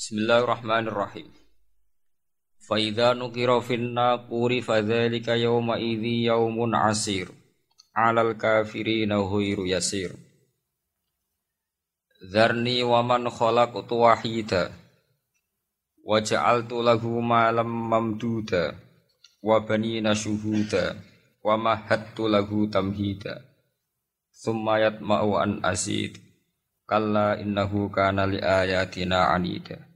Bismillahirrahmanirrahim. Fa idza nukira fin naquri fadzalika yawma idzi yaumun asir. 'Alal kafirina ghairu yasir. Dzarni wa man khalaqtu wahida wa ja'altu lahu malam mamduda wa banina syuhuda wa mahattu lahu tamhida. Summa yatma'u an asid. Kalla innahu kana li ayatina anida.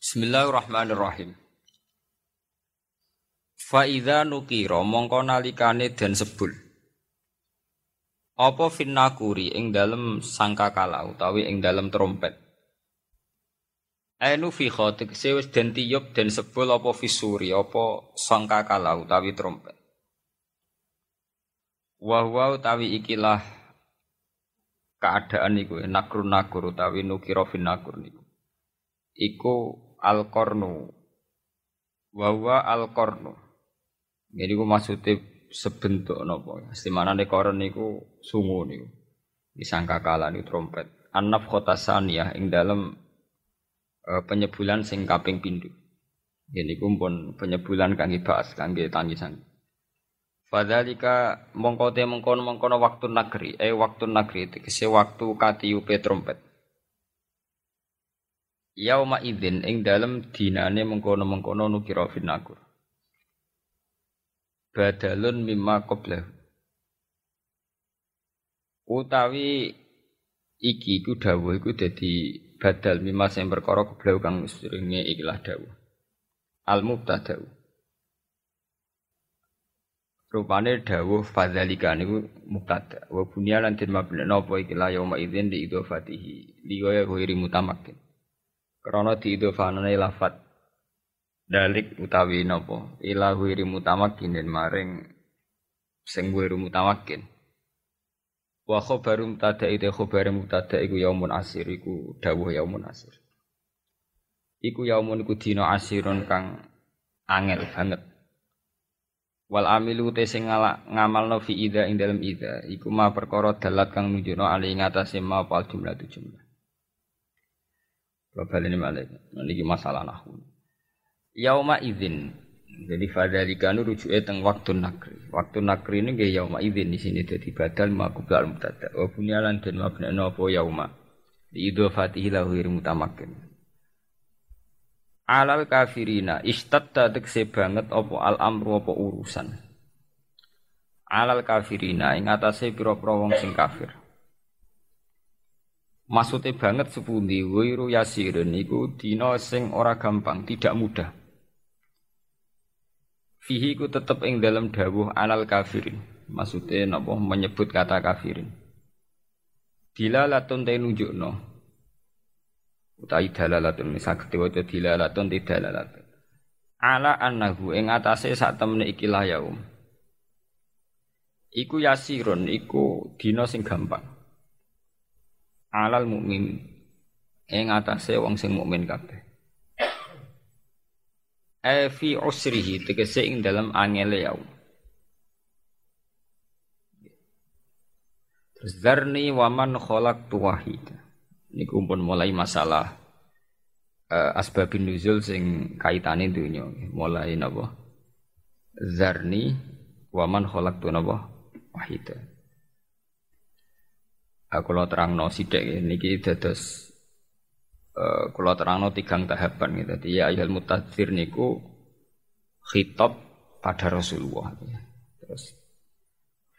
Bismillahirrahmanirrahim. Faida nukiro mongko nalikane den sebul. Apa finnakuri ing dalem sangkakala utawi ing dalem trompet. Ainu fi khotik wis den tiyup den sebul apa fisuri apa sangkakala utawi trompet. Wahwa utawi ikilah keadaan iku nakrun nakur utawi nukiro finnakur niku. Iku al-qarnu wa huwa al-qarnu jadi ku maksudnya sebentuk napa istimana koron niku sungu niku. Disangka kala niku trompet. Anaf kota saniyah ing dalam e, penyebulan sing kaping pindu ini kumpun penyebulan kangge bahas kangge tangisan. Fadalika mongkote mengkono mengkono waktu negeri, eh waktu negeri, tegese waktu katiupe trompet. Yauma idzin ing dalem dinane mengkono-mengkono nukira finakur. Badalun mimma qablah utawi iki iku dawuh iku dadi badal mimma sing perkara qablah kang seringe ikilah dawuh. Al mubtada rupane dawuh fadzalika niku mubtada. Wa bunya lan den mabna napa ikilah yauma idzin di idhofatihi liya ghairi mutamakin Krana diidhofanane lafat. Dalik utawi napa? Ila wiri mutamakin maring sing wiri mutamakin. Wa khabaru mutada ite khabar mutada iku yaumun asir iku dawuh yaumun asir. Iku yaumun iku dina asirun kang angel banget. Wal amilu te sing ngamalno fi ida ing dalem ida iku ma perkara dalat kang nunjukno ali ngatasé ma pal jumlah tu jumlah Bapak ini malah ini masalah nahu. Yauma izin. Jadi fadzalika nu rujuke teng waktu nakri. Waktu nakri ini gak yauma izin di sini jadi badal maqbul mutada. Wa bunyalan dan mabna apa yauma. Di idhofatihi lahu mutamakin. Alal kafirina istatta tekse banget apa al amru apa urusan. Alal kafirina ing atase pira-pira wong sing kafir. Maksudnya banget sepundi wiru yasirin iku dina sing ora gampang, tidak mudah. Fihi ku tetep ing dalam dawuh anal kafirin. Maksudnya napa menyebut kata kafirin. Dilalatun te nunjukno. Utai dalalatun saged waca dilalatun te dalalatun. Ala annahu ing atase sak temene iki yaum. Iku yasirun iku dina sing gampang alal mukmin ing atase wong sing mukmin kabeh e fi usrihi tegese ing dalam angele ya Terus zarni waman kholak tuwahid. Ini kumpul mulai masalah uh, asbabin nuzul sing kaitane dunya. Mulai napa? Zarni waman kholak tu napa? Wahidah. Aku lo terang no sidik niki dados uh, terang terangno tigang tahapan gitu. Jadi ya ayat mutadzir niku khitab pada Rasulullah. Ya. Terus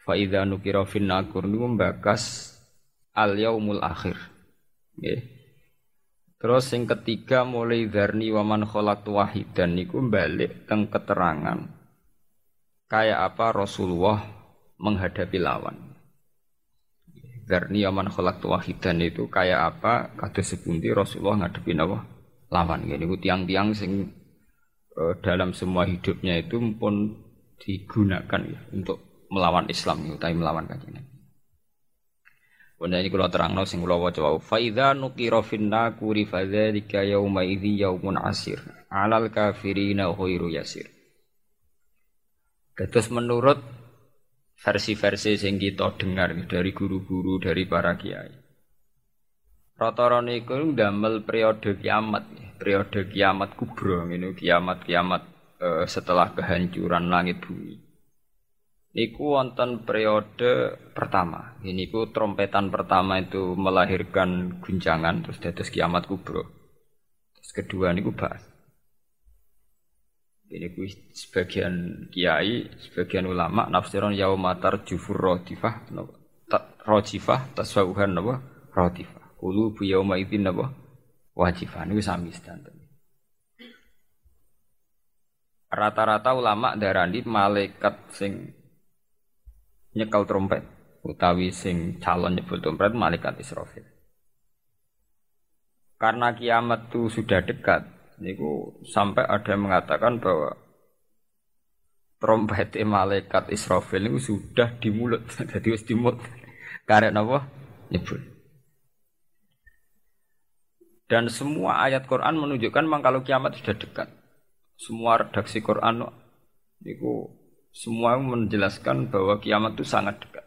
faida nukira fin nakur niku membakas al yaumul akhir. Ya. Terus yang ketiga mulai darni waman kholak wahidan niku balik teng keterangan kayak apa Rasulullah menghadapi lawan. Darni aman kholak wahidan itu kayak apa? Kata sepundi Rasulullah ngadepi apa? Lawan. Ini ku tiang-tiang sing uh, dalam semua hidupnya itu pun digunakan ya untuk melawan Islam, ya, tapi melawan kajian. Bunda ini kalau terang sing kalau wau. Faida nukiro finna kuri fadzalika yauma idzi yaumun asir. Alal kafirina khairu yasir. Terus menurut versi-versi yang kita dengar dari guru-guru dari para kiai. Rata-rata niku ndamel periode kiamat, periode kiamat kubro ngene kiamat-kiamat eh, setelah kehancuran langit bumi. Niku wonten periode pertama. Ini ku trompetan pertama itu melahirkan guncangan terus dados kiamat kubro. Terus kedua niku bahas. Ini ku sebagian kiai, sebagian ulama nafsiron yaumatar jufur rodifah, rojifah tasawuhan napa rodifah. Kulu bu yauma idzin napa wajifah niku sami sedanten. Rata-rata ulama darani malaikat sing nyekel trompet utawi sing calon nyebut trompet malaikat Israfil. Karena kiamat itu sudah dekat, niku sampai ada yang mengatakan bahwa trompet malaikat Israfil itu sudah di mulut, jadi wis di mulut. Karena apa? Nyebut. Dan semua ayat Quran menunjukkan memang kalau kiamat sudah dekat. Semua redaksi Quran niku semua menjelaskan bahwa kiamat itu sangat dekat.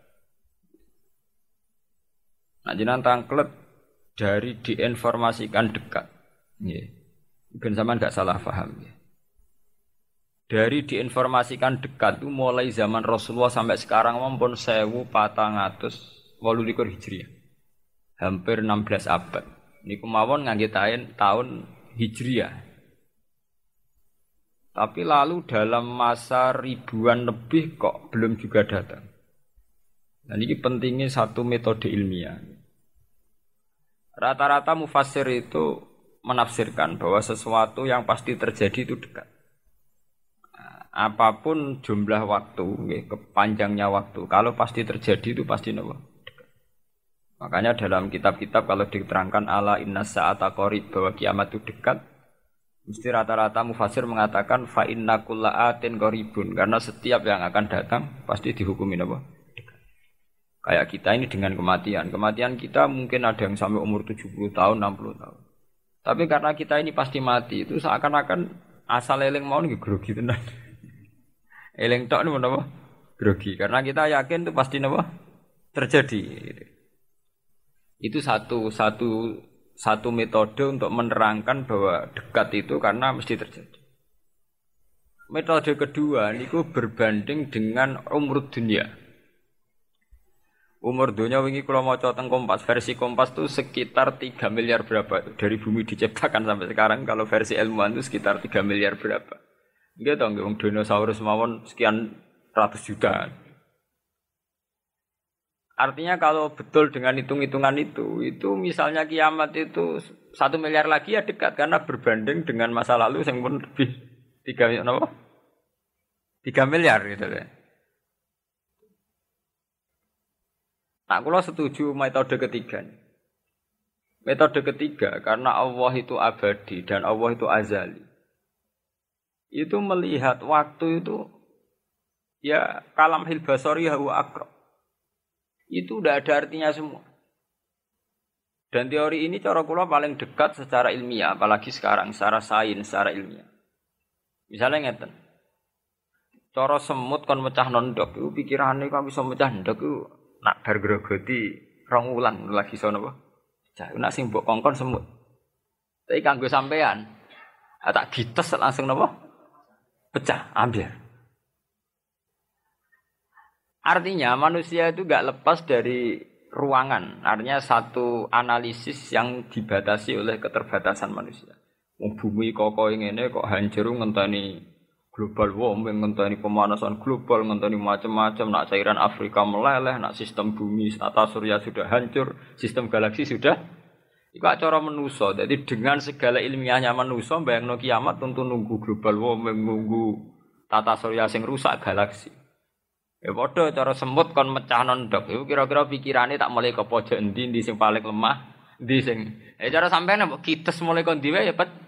Nah, jenang tangklet dari diinformasikan dekat. Ya. Ben zaman gak salah paham ya. Dari diinformasikan dekat itu mulai zaman Rasulullah sampai sekarang maupun sewu patang atus walu likur hijriah. Hampir 16 abad. Ini kemauan ngangge tahun hijriah. Tapi lalu dalam masa ribuan lebih kok belum juga datang. Dan ini pentingnya satu metode ilmiah. Rata-rata mufasir itu menafsirkan bahwa sesuatu yang pasti terjadi itu dekat. Apa pun jumlah waktu, kepanjangnya waktu, kalau pasti terjadi itu pasti nopo. Makanya dalam kitab-kitab kalau diterangkan ala inna sa'ata qarib bahwa kiamat itu dekat, Mesti rata-rata mufasir mengatakan fa inna atin qaribun karena setiap yang akan datang pasti dihukumin apa? Kayak kita ini dengan kematian. Kematian kita mungkin ada yang sampai umur 70 tahun, 60 tahun. Tapi karena kita ini pasti mati, itu seakan-akan asal eling mau nih grogi tenan. eling tok nih apa? Grogi. Karena kita yakin itu pasti apa? Terjadi. Itu satu satu satu metode untuk menerangkan bahwa dekat itu karena mesti terjadi. Metode kedua niku berbanding dengan umur dunia. Umur dunia wingi kalau mau teng Kompas, versi Kompas itu sekitar 3 miliar berapa dari bumi diciptakan sampai sekarang kalau versi ilmuwan itu sekitar 3 miliar berapa. Gitu dong, dinosaurus mawon sekian ratus juta. Artinya kalau betul dengan hitung-hitungan itu, itu misalnya kiamat itu satu miliar lagi ya dekat karena berbanding dengan masa lalu yang pun lebih tiga no? tiga miliar gitu deh. Nah, kalau setuju metode ketiga. Metode ketiga karena Allah itu abadi dan Allah itu azali. Itu melihat waktu itu ya kalam hilbasori huwa akrab itu udah ada artinya semua. Dan teori ini cara kula paling dekat secara ilmiah, apalagi sekarang secara sains, secara ilmiah. Misalnya ngeten. Cara semut kon mecah nondok itu pikirannya kan bisa mecah nondok itu nak bar grogoti rong wulan lagi sono apa? Cah nak sing mbok kongkon semut. Tapi kanggo sampean tak gites langsung napa? Pecah, ambil. Artinya manusia itu gak lepas dari ruangan. Artinya satu analisis yang dibatasi oleh keterbatasan manusia. Bumi kok ini kok hancur ngenteni global warming, ngenteni pemanasan global, ngenteni macam-macam. Nak cairan Afrika meleleh, nak sistem bumi atas surya sudah hancur, sistem galaksi sudah Iku cara menuso. Jadi dengan segala ilmiahnya menuso, bayang kiamat tentu nunggu global warming, nunggu tata surya sing rusak galaksi. Ya padha cara semut kon mecah nondok. Iku kira-kira pikirane tak mulai ke pojok endi endi sing paling lemah, endi sing. Eh cara sampean mbok kites mulai kon diwe ya pecah.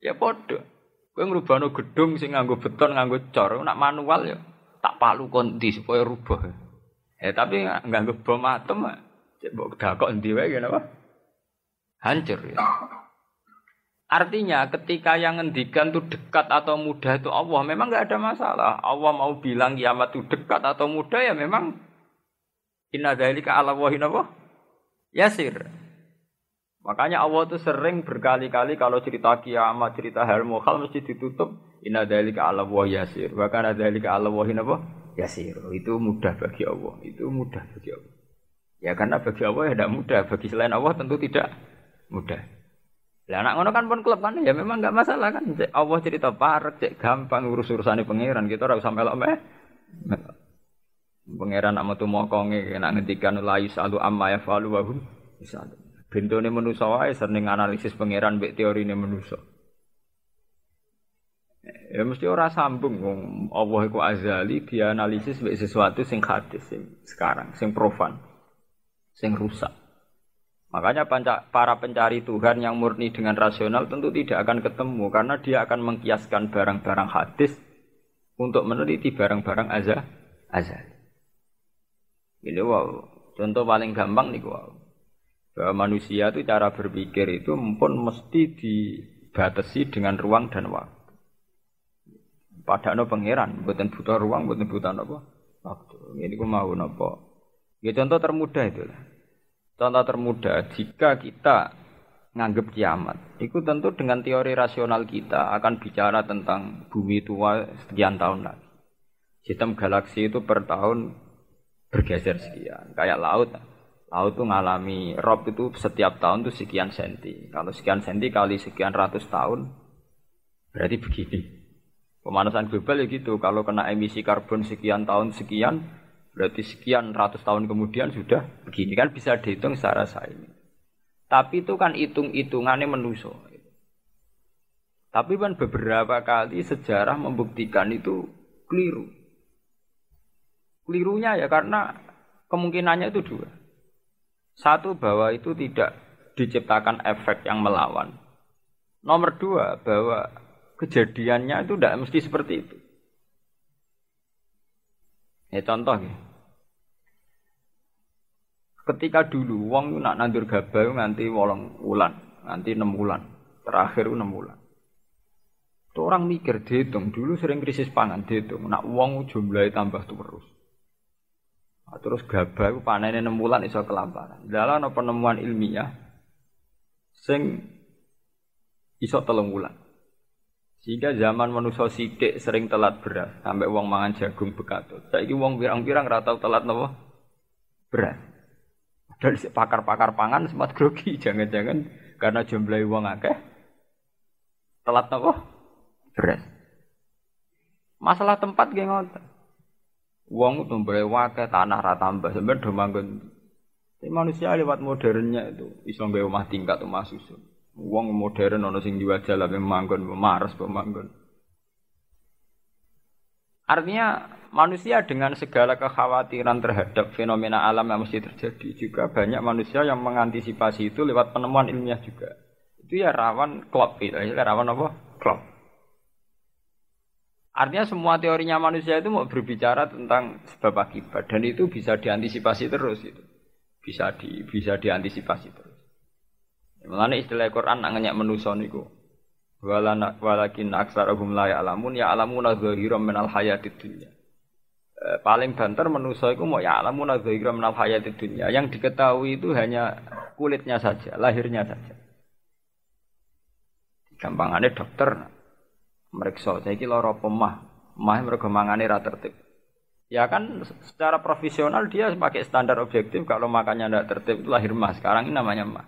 Ya padha. Kowe ngrubahno gedung sing nganggo beton, nganggo cor, nak manual ya tak palu kon di supaya rubah. Eh tapi nganggo bom atom, cek mbok dakok endi wae ya napa? Hancur ya. Artinya ketika yang ngendikan itu dekat atau mudah itu Allah memang nggak ada masalah. Allah mau bilang kiamat itu dekat atau mudah ya memang inna dzalika ala wahin apa? Yasir. Makanya Allah tuh sering berkali-kali kalau cerita kiamat, cerita hal mukhal mesti ditutup inna dzalika 'ala wa yasir. Bahkan ada dzalika 'ala wa apa? Yasir. Itu mudah bagi Allah. Itu mudah bagi Allah. Ya karena bagi Allah ya tidak mudah, bagi selain Allah tentu tidak mudah. Lah anak ngono kan pun klub kan ya memang enggak masalah kan. Cek Allah cerita parek, cek gampang urus urusane pangeran kita ora usah melok meh. Pangeran nak metu mokonge nak ngendikan la yusalu amma yafalu wa hum yusalu. Bentone manusa wae sering analisis pangeran mbek teorine manusa. Ya mesti ora sambung wong Allah iku azali dia analisis mbek sesuatu sing hadis sing sekarang, sing profan, sing rusak. Makanya para pencari Tuhan yang murni dengan rasional tentu tidak akan ketemu karena dia akan mengkiaskan barang-barang hadis untuk meneliti barang-barang azal azali. Ini wow, contoh paling gampang nih wow. Bahwa manusia itu cara berpikir itu pun mesti dibatasi dengan ruang dan waktu. Padahal pangeran, buatan butuh ruang, buatan butuh apa? Waktu. Ini gue mau nopo. Ya contoh termudah itu lah. Contoh termudah, jika kita nganggep kiamat, itu tentu dengan teori rasional kita akan bicara tentang bumi tua sekian tahun lagi. Sistem galaksi itu per tahun bergeser sekian. Kayak laut. Laut itu ngalami rob itu setiap tahun itu sekian senti. Kalau sekian senti kali sekian ratus tahun, berarti begini. Pemanasan global ya gitu. Kalau kena emisi karbon sekian tahun sekian, berarti sekian ratus tahun kemudian sudah begini kan bisa dihitung secara sains. Tapi itu kan hitung-hitungannya menuso. Tapi kan beberapa kali sejarah membuktikan itu keliru. Kelirunya ya karena kemungkinannya itu dua. Satu bahwa itu tidak diciptakan efek yang melawan. Nomor dua bahwa kejadiannya itu tidak mesti seperti itu. Ya contoh ya. Ketika dulu wong nak nandur gabah nganti wolong wulan, nanti enam bulan, terakhir enam bulan. Itu orang mikir dihitung dulu sering krisis pangan dihitung, nak wong jumlahnya tambah terus. Terus gabah itu panennya enam bulan iso kelaparan. Dalam penemuan ilmiah sing iso telung bulan. Sehingga zaman manusia sidik sering telat beras sampai uang mangan jagung bekatut. Saiki uang pirang-pirang ratau telat nopo beras. Dari pakar-pakar pangan sempat grogi jangan-jangan karena jumlah uang akeh telat nopo beras. Masalah tempat geng Wong itu boleh wakai tanah rata tambah sebenarnya do manggon. Tapi manusia lewat modernnya itu iso nggawe rumah tingkat rumah susun. Wong modern ono sing diwajah lah manggon maras pemanggon. Artinya manusia dengan segala kekhawatiran terhadap fenomena alam yang mesti terjadi juga banyak manusia yang mengantisipasi itu lewat penemuan ilmiah juga. Itu ya rawan klop, ya rawan apa? Klop. Artinya semua teorinya manusia itu mau berbicara tentang sebab akibat dan itu bisa diantisipasi terus itu. Bisa di bisa diantisipasi terus. Mengenai istilah Quran nak manusia niku. Walana walakin aksarahum la ya'lamun ya alamuna zahiran minal hayatid dunya. E, paling banter manusia itu mau ya alamuna zahiran minal hayatid dunya. Yang diketahui itu hanya kulitnya saja, lahirnya saja. Gampangannya dokter mereka saya kira lara pemah, mah mereka mangane ra tertib. Ya kan secara profesional dia pakai standar objektif kalau makannya tidak tertib itu lahir mah. Sekarang ini namanya mah.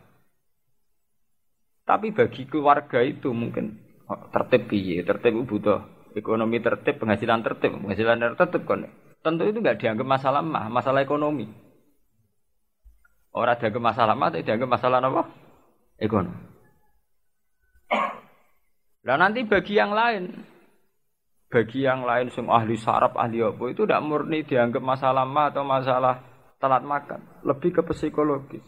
Tapi bagi keluarga itu mungkin oh, tertib piye? Tertib butuh ekonomi tertib, penghasilan tertib, penghasilan tertib kan. Tentu itu nggak dianggap masalah mah, masalah ekonomi. Orang dianggap masalah mah, tapi dianggap masalah apa? Ekonomi. Lah nanti bagi yang lain, bagi yang lain semua ahli saraf, ahli apa itu tidak murni dianggap masalah ma atau masalah telat makan, lebih ke psikologis.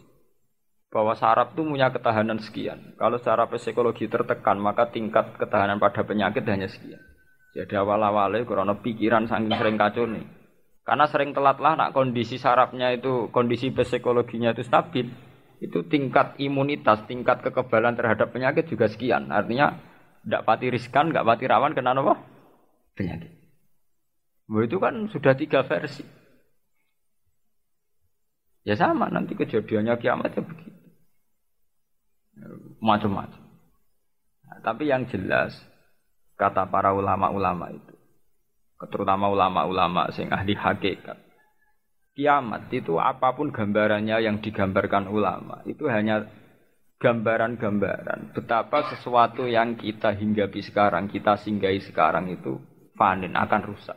Bahwa saraf itu punya ketahanan sekian. Kalau secara psikologi tertekan, maka tingkat ketahanan pada penyakit hanya sekian. Jadi awal-awalnya karena pikiran saking sering kacau nih. Karena sering telat lah, nak kondisi sarafnya itu, kondisi psikologinya itu stabil, itu tingkat imunitas, tingkat kekebalan terhadap penyakit juga sekian. Artinya tidak pati riskan, nggak pati rawan kena apa? Penyakit. Itu kan sudah tiga versi. Ya sama nanti kejadiannya kiamat ya begitu. Macam-macam. Nah, tapi yang jelas kata para ulama-ulama itu, terutama ulama-ulama sing ahli hakikat, kiamat itu apa pun gambarannya yang digambarkan ulama itu hanya gambaran-gambaran betapa sesuatu yang kita hinggapi sekarang, kita singgahi sekarang itu fanin akan rusak.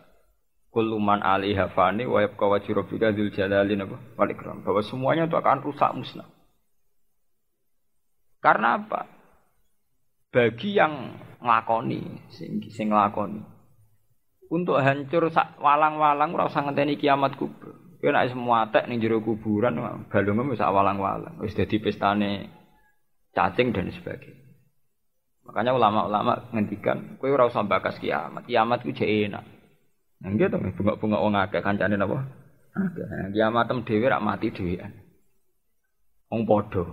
Kuluman alaiha fani wa yabqa wajhu rabbika dzul jalali ikram. Bahwa semuanya itu akan rusak musnah. Karena apa? Bagi yang nglakoni, sing sing nglakoni. Untuk hancur walang-walang ora usah ngenteni kiamat kubur. Kowe nek semua tek ning jero kuburan balungmu wis walang-walang. Wis dadi pestane cacing dan sebagainya. Makanya ulama-ulama ngendikan, kowe ora usah bakas kiamat. Kiamat ku jek enak. Nah, gitu, bunga-bunga wong akeh kancane? Akeh. Nah, kiamat tem dhewe rak mati dhewean. Wong padha.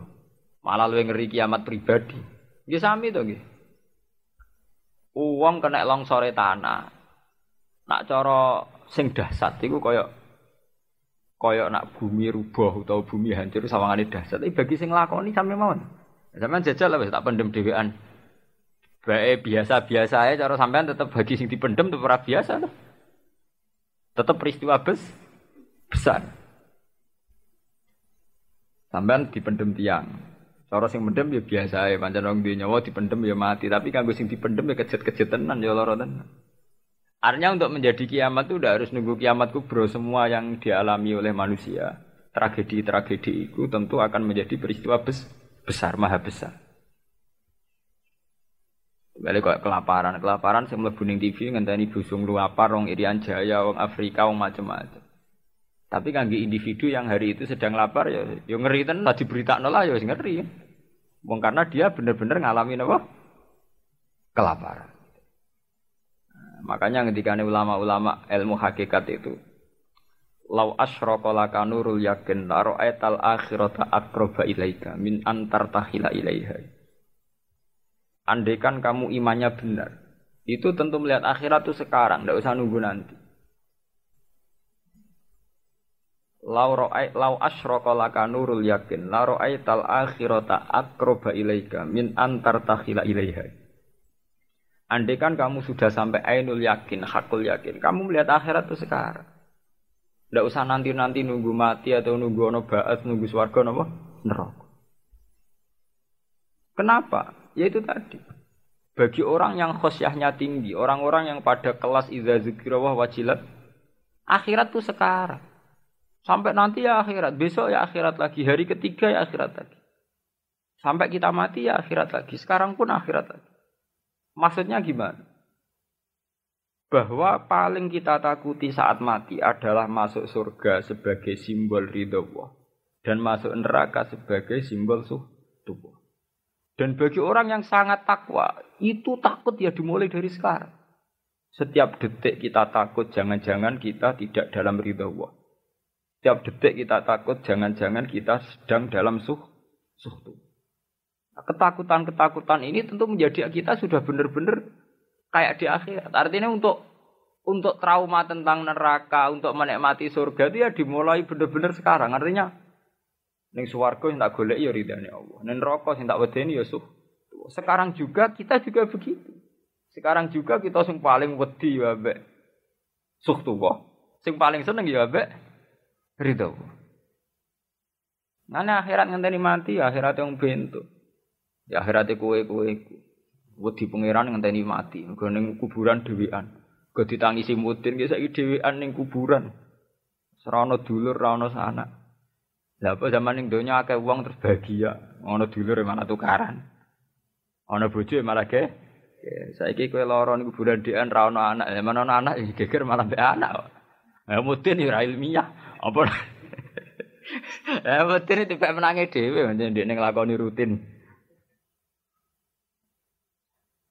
Malah luwih ngeri kiamat pribadi. Nggih sami to. Uang kena longsore tanah. Nak cara sing dahsyat iku kaya kaya nak bumi rubuh utawa bumi hancur sawangane dahsyat. Tapi bagi sing lakoni sampe mawon. Sampeyan jajal lah tak pendem dhewean. Bae biasa-biasa ae cara sampean tetep bagi sing dipendem tetep ora biasa loh. Tetep peristiwa bes besar. Sampean dipendem tiang. Cara sing mendem ya biasa ae pancen wong duwe nyawa dipendem ya mati, tapi kanggo sing dipendem ya kejet-kejet tenan ya lara tenan. Artinya untuk menjadi kiamat itu udah harus nunggu kiamat kubro semua yang dialami oleh manusia. Tragedi-tragedi itu tentu akan menjadi peristiwa bes besar, maha besar. Balik kok kelaparan, kelaparan sing mlebu ning TV ngenteni busung luapar wong Irian Jaya, wong Afrika, wong macam-macam. Tapi kangge individu yang hari itu sedang lapar ya yo ngeri tenan lah diberitakno lah ya ngeri. Wong karena dia benar-benar ngalamin apa? Kelaparan. Nah, makanya ketika ulama-ulama ilmu hakikat itu Lau asyraka laka nurul yakin la ra'aital akhirata akroba ilaika min antar tahila ilaiha. Andaikan kamu imannya benar, itu tentu melihat akhirat itu sekarang, tidak usah nunggu nanti. Lau ra'ai lau asyraka laka nurul yakin la ra'aital akhirata akroba ilaika min antar tahila ilaiha. Andaikan kamu sudah sampai ainul yakin, hakul yakin, kamu melihat akhirat itu sekarang. Tidak usah nanti-nanti nunggu mati atau nunggu ono baat, nunggu swarga nopo neraka. Kenapa? Ya itu tadi. Bagi orang yang khosyahnya tinggi, orang-orang yang pada kelas idza zikrullah wajilat, akhirat tuh sekarang. Sampai nanti ya akhirat, besok ya akhirat lagi, hari ketiga ya akhirat lagi. Sampai kita mati ya akhirat lagi, sekarang pun akhirat lagi. Maksudnya gimana? Bahwa paling kita takuti saat mati adalah masuk surga sebagai simbol ridho Allah dan masuk neraka sebagai simbol suh tubuh. Dan bagi orang yang sangat takwa, itu takut ya dimulai dari sekarang. Setiap detik kita takut jangan-jangan kita tidak dalam ridho Allah. Setiap detik kita takut jangan-jangan kita sedang dalam suh tubuh. Nah, ketakutan-ketakutan ini tentu menjadi kita sudah benar-benar kayak di akhirat. Artinya untuk untuk trauma tentang neraka, untuk menikmati surga itu ya dimulai benar-benar sekarang. Artinya ning swarga yang tak golek ya ridane Allah. Ning neraka sing tak wedeni ya suh. Sekarang juga kita juga begitu. Sekarang juga kita sing paling wedi ya mbek suh tuwa. Sing paling seneng ya mbek ridho. Nane akhirat ngenteni mati, akhirat yang bentuk. Ya akhirat kowe-kowe wedi pangeran ngenteni mati, mergo ning kuburan dhewean. Go ditangisi mudin ki saiki dhewean ning kuburan. Serana dulur, ora ana sanak. Lah apa zaman ning donya akeh wong terus bahagia, ana dulur malah tukaran. Ana bojo malah ge. Saiki kowe lara ning kuburan dhewean ra ana anak, ya ana anak geger malah mbek anak. Ya mudin ya ilmiah. Apa Ya mudin itu menangi dhewe, ndek ning nglakoni rutin.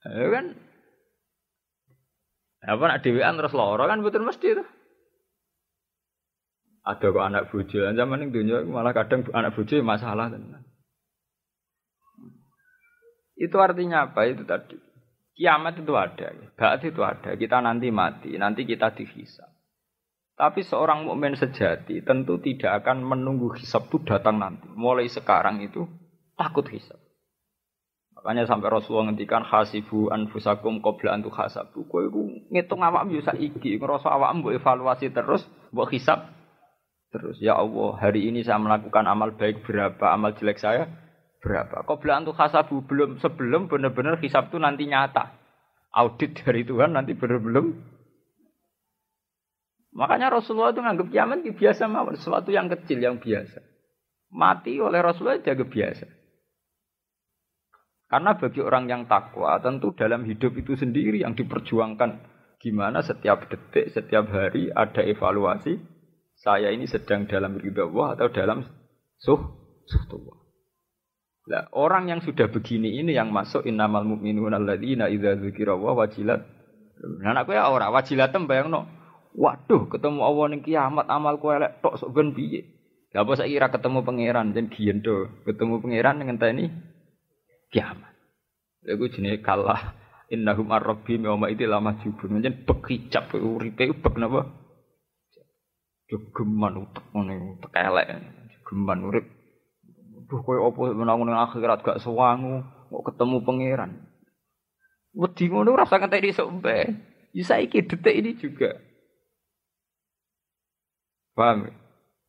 Ya kan apa nak dewean terus loro kan betul mesti itu. Ada kok anak bojo, zaman ini dunia malah kadang anak bojo masalah tenan. Itu artinya apa itu tadi? Kiamat itu ada, baat itu ada. Kita nanti mati, nanti kita dihisap. Tapi seorang mukmin sejati tentu tidak akan menunggu hisab itu datang nanti. Mulai sekarang itu takut hisab. Makanya sampai Rasulullah ngendikan hasibu anfusakum qabla antu hasabu. Kowe iku ngitung awakmu yo saiki, ngrasa awakmu mbok evaluasi terus, mbok hisab terus. Ya Allah, hari ini saya melakukan amal baik berapa, amal jelek saya berapa. Qabla antu hasabu belum sebelum benar-benar hisab itu nanti nyata. Audit dari Tuhan nanti benar belum Makanya Rasulullah itu nganggap kiamat itu biasa mawon, sesuatu yang kecil yang biasa. Mati oleh Rasulullah jaga biasa. Karena bagi orang yang takwa, tentu dalam hidup itu sendiri yang diperjuangkan. Gimana setiap detik, setiap hari ada evaluasi. Saya ini sedang dalam ridha Allah atau dalam suh, suh Allah. Nah, orang yang sudah begini ini yang masuk innamal mu'minuna alladzina idza dzukira wajilat. Nah, aku ya ora wajilat no. Waduh, ketemu Allah ning kiamat amalku elek tok sok ben piye? Lah apa saiki ketemu pangeran jen giyen to. Ketemu pangeran ngenteni kiamat. Iku jenenge kalah innahum ar-rabbi yawma idil lama jubun. Jen bekicap uripe bek napa? Jogeman utek ngene utek elek. Geman urip. Duh koyo apa menangun ning akhirat gak sewangu, kok ketemu pangeran. Wedi ngono ora usah ngenteni sok mbek. Ya saiki detik ini juga. Paham?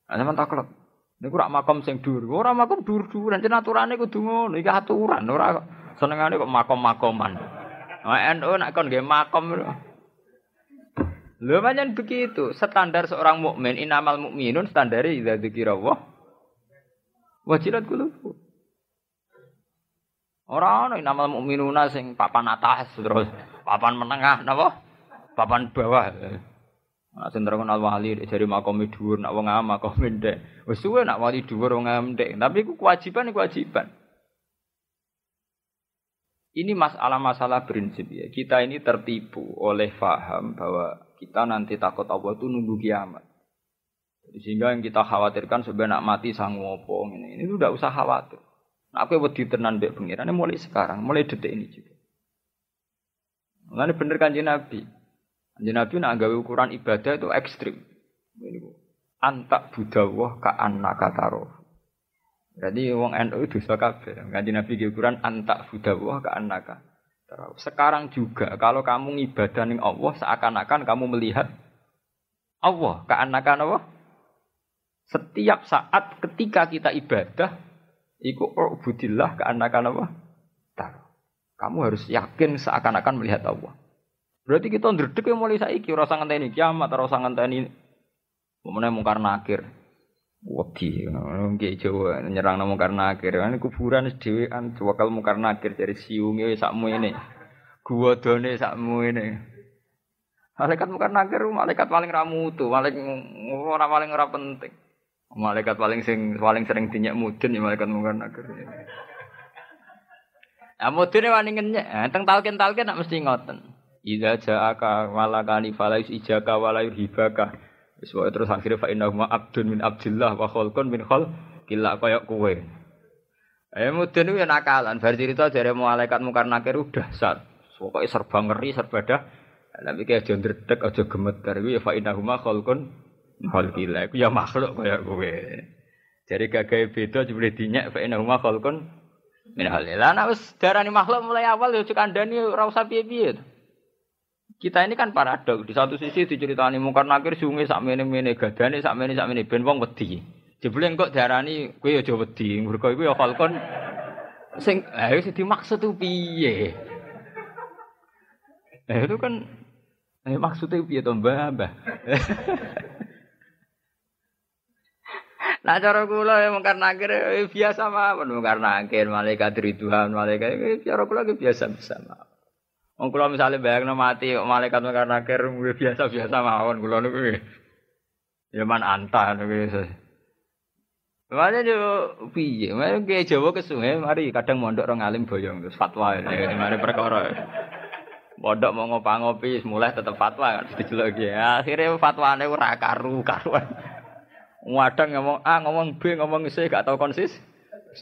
Sampean taklek. Niku rak makom sing dhuwur. Ora makom dhuwur-dhuwuran, jen aturane kudu ngono. Iki aturan, ora senengane kok makom-makoman. NU nak kon nggih makom lho. Pancen begitu. Standar seorang mukmin inamal mukminun standare idza dzikira Allah wajilat qulubuh. Ora ana inamal mukminuna sing papan atas terus papan menengah napa? Papan bawah. Nak sing terkenal wali dari makom dhuwur, nak wong am makom ndek. Wis suwe nak wali dhuwur wong am ndek, tapi iku kewajiban kewajiban. Ini masalah-masalah prinsip ya. Kita ini tertipu oleh faham bahwa kita nanti takut Allah itu nunggu kiamat. Sehingga yang kita khawatirkan sebenarnya nak mati sang ngopo ini. Ini sudah usah khawatir. Nah, aku wedi tenan mbek pengiran mulai sekarang, mulai detik ini juga. Mulane bener kanji Nabi. Kanjeng Nabi nak gawe ukuran ibadah itu ekstrim. Antak budawah ka annaka taroh. Jadi wong NU itu dosa kabeh. Kanjeng Nabi gawe ukuran antak budawah ka taroh. Sekarang juga kalau kamu ngibadah ning Allah seakan-akan kamu melihat Allah ka annaka Allah. Setiap saat ketika kita ibadah iku ubudillah ka annaka Allah. Kamu harus yakin seakan-akan melihat Allah. Berarti kita ndredeg yang mulai saiki ora usah ngenteni kiamat, ora usah ngenteni Mana mungkar nakir. Wedi, nggih Jawa nyerang mungkar nakir. Kan kuburan dhewean wakal mungkar nakir dari siunge sakmu ini. Gua done sakmu ini. Malaikat mungkar nakir malaikat paling ramu tuh, malaikat ora paling ora penting. Malaikat paling sing paling sering dinyak mudun ya malaikat mungkar nakir. Ya mudune wani ngenyek, teng talken-talken nak mesti ngoten. Idza ja'aka malakani falais ijaka wala hibaka. Wis terus akhirnya fa innahu abdun min abdillah wa khalqun min khal kila koyok kowe. Eh mudun ya nakalan, bar cerita dari malaikat mungkar nakir udah sat. Pokoke serba ngeri, serba dah. Kayak aja ndredeg, aja gemeter ya fa innahu khalqun khalqila. Iku ya makhluk koyok kowe. Jadi gagah beda jebule dinyak fa innahu khalqun min halil. Lah nek darani makhluk mulai awal ya cek kandhani ora usah piye-piye. Kita ini kan paradok. Di satu sisi diceritani mungkar nakir sungai sak mene-mene gadane sak mene sak mene ben wong wedi. Jebule engko diarani kowe aja wedi. Mergo iku ya falcon sing eh wis dimaksud tuh piye? Eh itu kan eh maksudnya piye to Mbah, Mbah. Nah cara kula ya mungkar nakir eh, biasa mawon mungkar nakir malaikat ridwan malaikat eh, cara kula biasa biasa mawon. Wong kula misale bayangno mati malaikat mekar nakir biasa-biasa mawon kula niku. Ya man anta niku. Makanya yo piye? Mari ke Jawa ke sungai, mari kadang mondok orang alim boyong terus fatwa ini, mari perkara. Mondok mau ngopi-ngopi, mulai tetap fatwa kan dijelok ya. Akhirnya fatwane ora karu karuan. Wadang ngomong A, ngomong B, ngomong C gak tau konsis.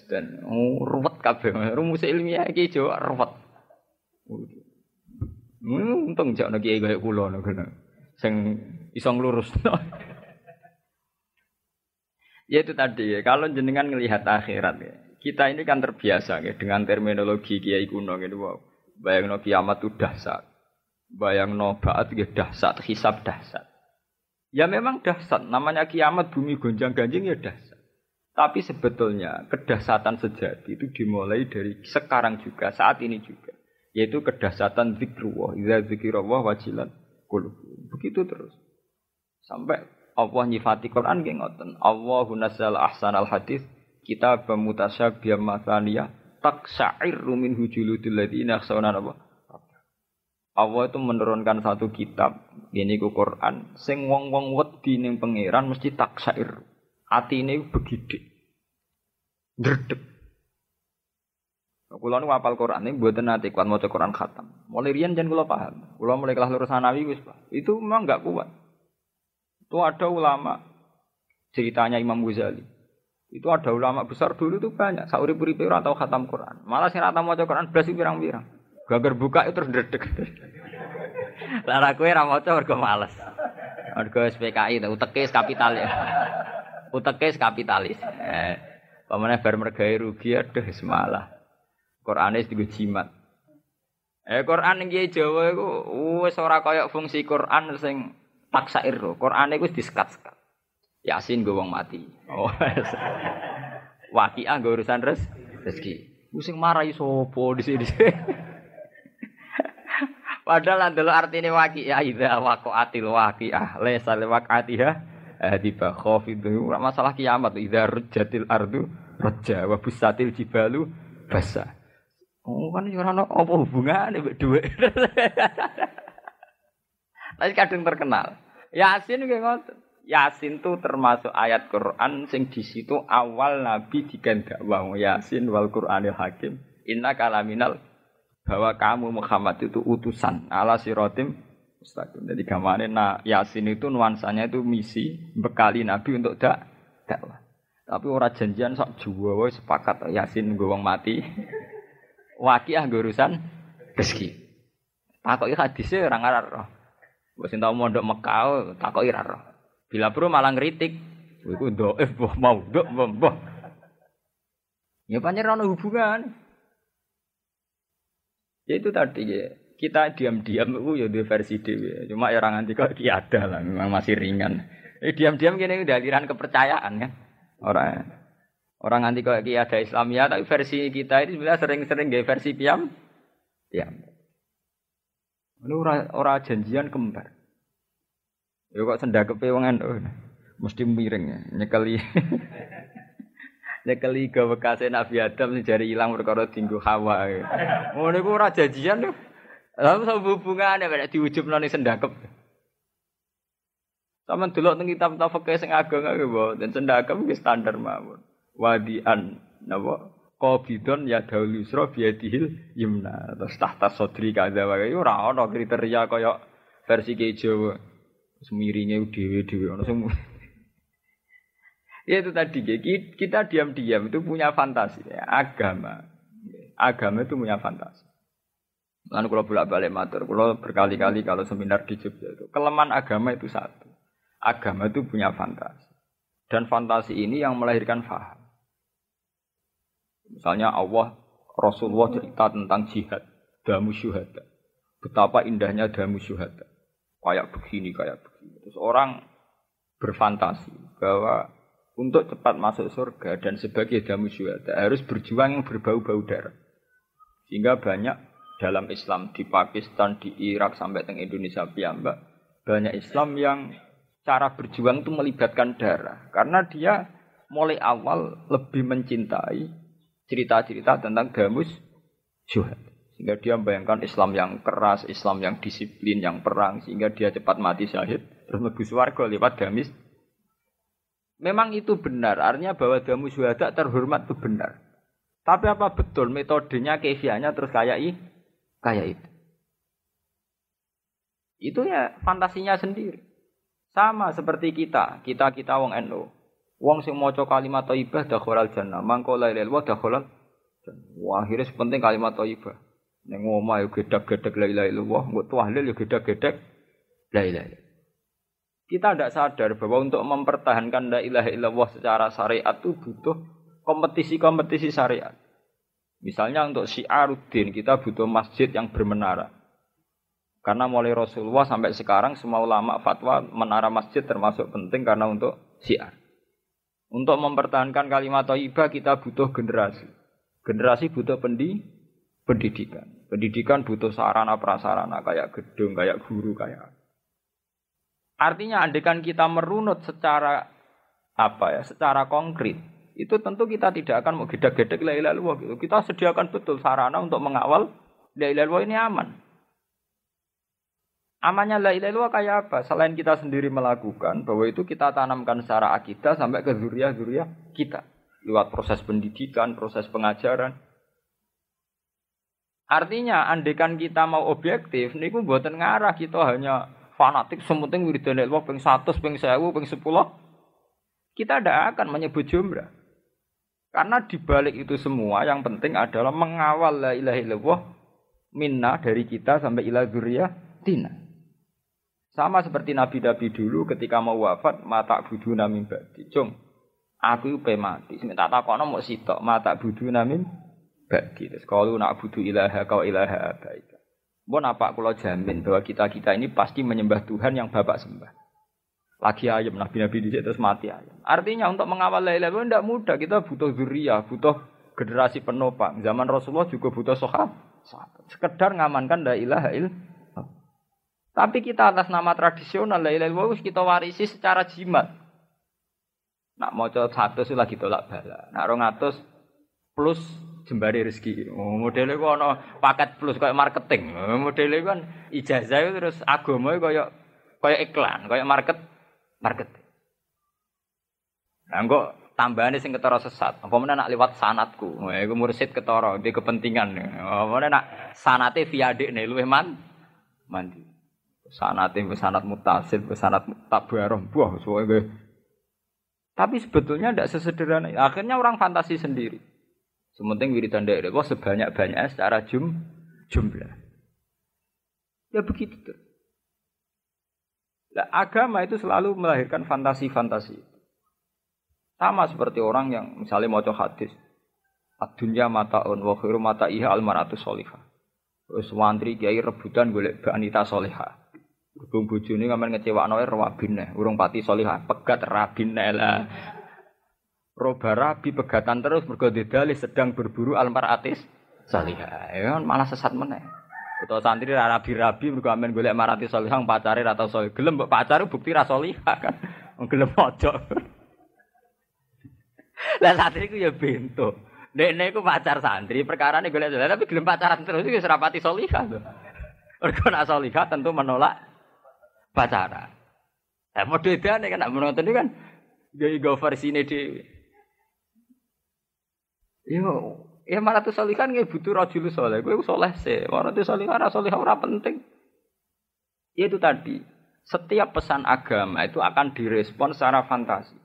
Dan ruwet kabeh. Rumus ilmiah iki Jawa ruwet. Hmm, untung jak nek kiai kaya kula nek Sing iso nglurusno. ya itu tadi ya, kalau jenengan melihat akhirat ya. Kita ini kan terbiasa ya dengan terminologi kiai kuno gitu wow. Bayang no kiamat itu dahsyat. Bayang no baat gitu dahsyat, hisab dahsyat. Ya memang dahsyat, namanya kiamat bumi gonjang ganjing ya dahsyat. Tapi sebetulnya kedahsatan sejati itu dimulai dari sekarang juga, saat ini juga. Yaitu kedahsatan zikrullah. Iza zikrullah wajilan qulub. Begitu terus. Sampai Allah nyifati Quran nggih ngoten. Allahu nazzal ahsanal hadis kita bia masania tak min hujuludil ladina yakhshawna apa? Allah itu menurunkan satu kitab ini ku Quran sing wong-wong wedi ning pangeran mesti tak syair. ini begitu. Dredeg. Kula nu apal Quran ini mboten nate kuat maca Quran khatam. Mulai riyen jan kula paham. Kula mulai kelas lurus sanawi wis, Pak. Itu memang enggak kuat. Itu ada ulama ceritanya Imam Ghazali. Itu ada ulama besar dulu itu banyak. Sauri puri ora tau khatam Quran. Malah sing ora tau maca Quran blas pirang-pirang. Gagar buka itu terus ndredeg. Lara kowe ora maca mergo males. Mergo SPKI uteke kapital ya. Uteke kapitalis. Eh, pamane rugi aduh semalah. Qur'ane wis jimat. Eh Quran ning Jawa iku wis ora kaya fungsi Quran sing taksair lho. Qur'ane iku wis disekat-sekat. Yasin gue wong mati. Oh. Wakiah gue urusan res rezeki. Pusing marahi sopo di sini. Padahal adalah artinya wakiah idza waqa'atil waqiah laisa liwaqatiha tiba itu masalah kiamat idza rujjatil ardu rajja wa busatil jibalu basa. Oh kan ora ono apa hubungane mbek dhuwit. Tapi kadang terkenal. Yasin kayak ngoten. Yasin itu termasuk ayat Quran sing di situ awal Nabi digandakwa Yasin wal Quranil Hakim. Inna kalaminal bahwa kamu Muhammad itu utusan ala sirotim mustaqim. Jadi gamane nah Yasin itu nuansanya itu misi bekali Nabi untuk dak dakwah. Tapi orang janjian sok juwa sepakat Yasin gue wong mati. Wakiah gue urusan rezeki. Takoki hadisnya orang Arab roh. Wis tau mondok Mekah takoki ra. Bila perlu malah ngeritik. Iku eh boh mau ndok boh. Ya pancen ono hubungan. Ya itu tadi ya. Kita diam-diam itu ya di versi dewi. Cuma ya orang nanti kok ada lah, memang masih ringan. Eh diam-diam gini udah aliran kepercayaan kan. Orang orang nanti kok ada Islam ya, tapi versi kita itu sebenarnya sering-sering gaya versi piam. Piam. Ini orang janjian kembar. Ya kok sendakepe wong NU. Mesti miring ya, nyekeli. nyekeli ke bekasnya Nabi Adam sing jari ilang perkara tinggu Hawa. Ngono iku ora janjian lho. Lalu sama hubungannya pada diujub noni sendakep. Sama dulu tentang kitab tafakir sing ageng bawa dan sendakep ki standar mawon. Wadian nabo Qabidon ya daul yusra biadihil yumna. Terus tahta sodri kada wae ora ana kriteria kaya versi semiringnya dewe dewe ono semua. ya itu tadi kita diam-diam itu punya fantasi ya. agama. Agama itu punya fantasi. Lalu kalau bolak balik matur, kalau berkali-kali kalau seminar di Jogja itu kelemahan agama itu satu. Agama itu punya fantasi. Dan fantasi ini yang melahirkan faham. Misalnya Allah Rasulullah cerita tentang jihad, damu syuhada. Betapa indahnya damu syuhada. Kayak begini, kayak begini. Terus orang berfantasi bahwa untuk cepat masuk surga dan sebagai damu syuhada harus berjuang yang berbau-bau darah. Sehingga banyak dalam Islam di Pakistan, di Irak sampai ke Indonesia piyambak banyak Islam yang cara berjuang itu melibatkan darah karena dia mulai awal lebih mencintai cerita-cerita tentang damus syuhada. Sehingga dia membayangkan Islam yang keras, Islam yang disiplin, yang perang, sehingga dia cepat mati syahid terus mlebu swarga lewat damis. Memang itu benar, artinya bahwa damu syuhada terhormat itu benar. Tapi apa betul metodenya, kefianya terus kayak ini? Kayak itu. Itu ya fantasinya sendiri. Sama seperti kita, kita kita wong NU. Wong sing maca kalimat thayyibah dakhalal jannah, mangko la ilaha illallah dakhalal Wah, akhirnya sepenting kalimat thayyibah. Ning omah yo gedek-gedek la ilaha illallah, nggo tahlil yo gedek-gedek la ilaha. Kita tidak sadar bahwa untuk mempertahankan la ilaha illallah secara syariat itu butuh kompetisi-kompetisi syariat. Misalnya untuk syiaruddin kita butuh masjid yang bermenara. Karena mulai Rasulullah sampai sekarang semua ulama fatwa menara masjid termasuk penting karena untuk syiar. Untuk mempertahankan kalimat thayyibah kita butuh generasi. Generasi butuh pendi, pendidikan. Pendidikan butuh sarana prasarana kayak gedung, kayak guru, kayak Artinya andekan kita merunut secara apa ya, secara konkret, itu tentu kita tidak akan mau gedek-gedek la ilaha gitu. Kita sediakan betul sarana untuk mengawal la ilaha ini aman. Amannya la ilaha illallah kayak apa? Selain kita sendiri melakukan, bahwa itu kita tanamkan secara akidah sampai ke zuriat-zuriat kita. Lewat proses pendidikan, proses pengajaran. Artinya, andekan kita mau objektif, niku buatan ngarah kita hanya fanatik semuting wiridan ilmu ping 100, ping 1000, ping 10. Kita tidak akan menyebut jumlah. Karena di balik itu semua yang penting adalah mengawal la ilaha illallah dari kita sampai ila tina. Sama seperti nabi-nabi dulu ketika mau wafat mata budu namin badi. Cung, aku pe mati. Sing tak takono mau sitok mata budu namin badi. Terus kalau nak budu ilaha kau ilaha abaika. Bon apa kalau jamin bahwa kita-kita ini pasti menyembah Tuhan yang Bapak sembah lagi ayam nabi-nabi di terus mati ayam. Artinya untuk mengawal la ilaha tidak mudah. Kita butuh zuriyah, butuh generasi penopang. Zaman Rasulullah juga butuh sohab. Sekedar ngamankan la ilaha illallah. Tapi kita atas nama tradisional la ilaha illallah kita warisi secara jimat. Nak mau coba satu lagi tolak bala. Nak rong atus plus jembari rezeki. Oh, modelnya ono paket plus kayak marketing. Oh, modelnya kan ijazah terus agama kayak kayak iklan, kayak market market. Nah, kok tambahannya sing ketara sesat. Apa mana nak lewat sanatku? Wah, iku mursid ketara, di kepentingan. Apa mana nak sanate via nih luwih man mandi. Sanate sanat mutasil, sanat tabarom. Wah, soalnya tapi sebetulnya tidak sesederhana. Akhirnya orang fantasi sendiri. Sementing wiridan daerah, wah sebanyak-banyaknya secara jum, jumlah. Ya begitu tuh. Nah, agama itu selalu melahirkan fantasi-fantasi. Sama seperti orang yang misalnya mau hadis. Adunya mataun wa khairu mata iha almaratu solihah. Terus wantri kiai rebutan golek wanita solihah. Bung bojone ngamen ngecewakno rawabine, urung pati solihah, pegat rabine lah. Roba rabi pegatan terus mergo sedang berburu almaratis solihah. Ya kan malah sesat meneh. Atau santri rabi-rabi mergo amen golek marati solihah pacare atau solih. Gelem mbok pacare bukti ra solihah kan. Gelem pojok. Lah santri ku ya bento. Dekne ku pacar santri, perkara ini golek solihah tapi gelem pacaran terus itu serapati solihah tuh. Mergo nak solihah tentu menolak pacaran. Lah model nih kan nak menonton kan gaya go versi ini di Yo, Ya maratu solihan nggak butuh rajul. Gue soleh sih. Maratu solihan rasa soleh ora penting. Ya itu tadi. Setiap pesan agama itu akan direspon secara fantasi.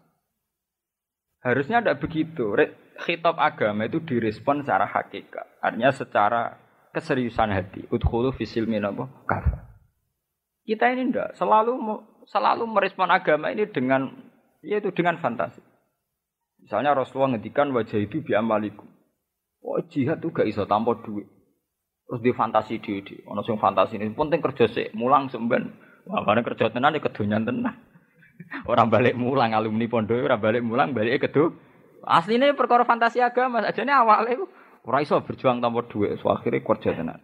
Harusnya tidak begitu. Khitab agama itu direspon secara hakikat. Artinya secara keseriusan hati. Udkhulu fisil minabo kafa. Kita ini ndak selalu selalu merespon agama ini dengan yaitu dengan fantasi. Misalnya Rasulullah ngendikan wajah itu biamalikum. Oh jihad tuh gak iso tanpa duit. Terus di fantasi di di, ono sing fantasi ini penting kerja sih, mulang semben. Wah, kerja tenan ya kedonyan tenan. Orang balik mulang alumni pondok, orang balik mulang balik kedu. Aslinya perkara fantasi agama, aja nih awalnya ora iso berjuang tanpa duit, so akhirnya kerja tenan.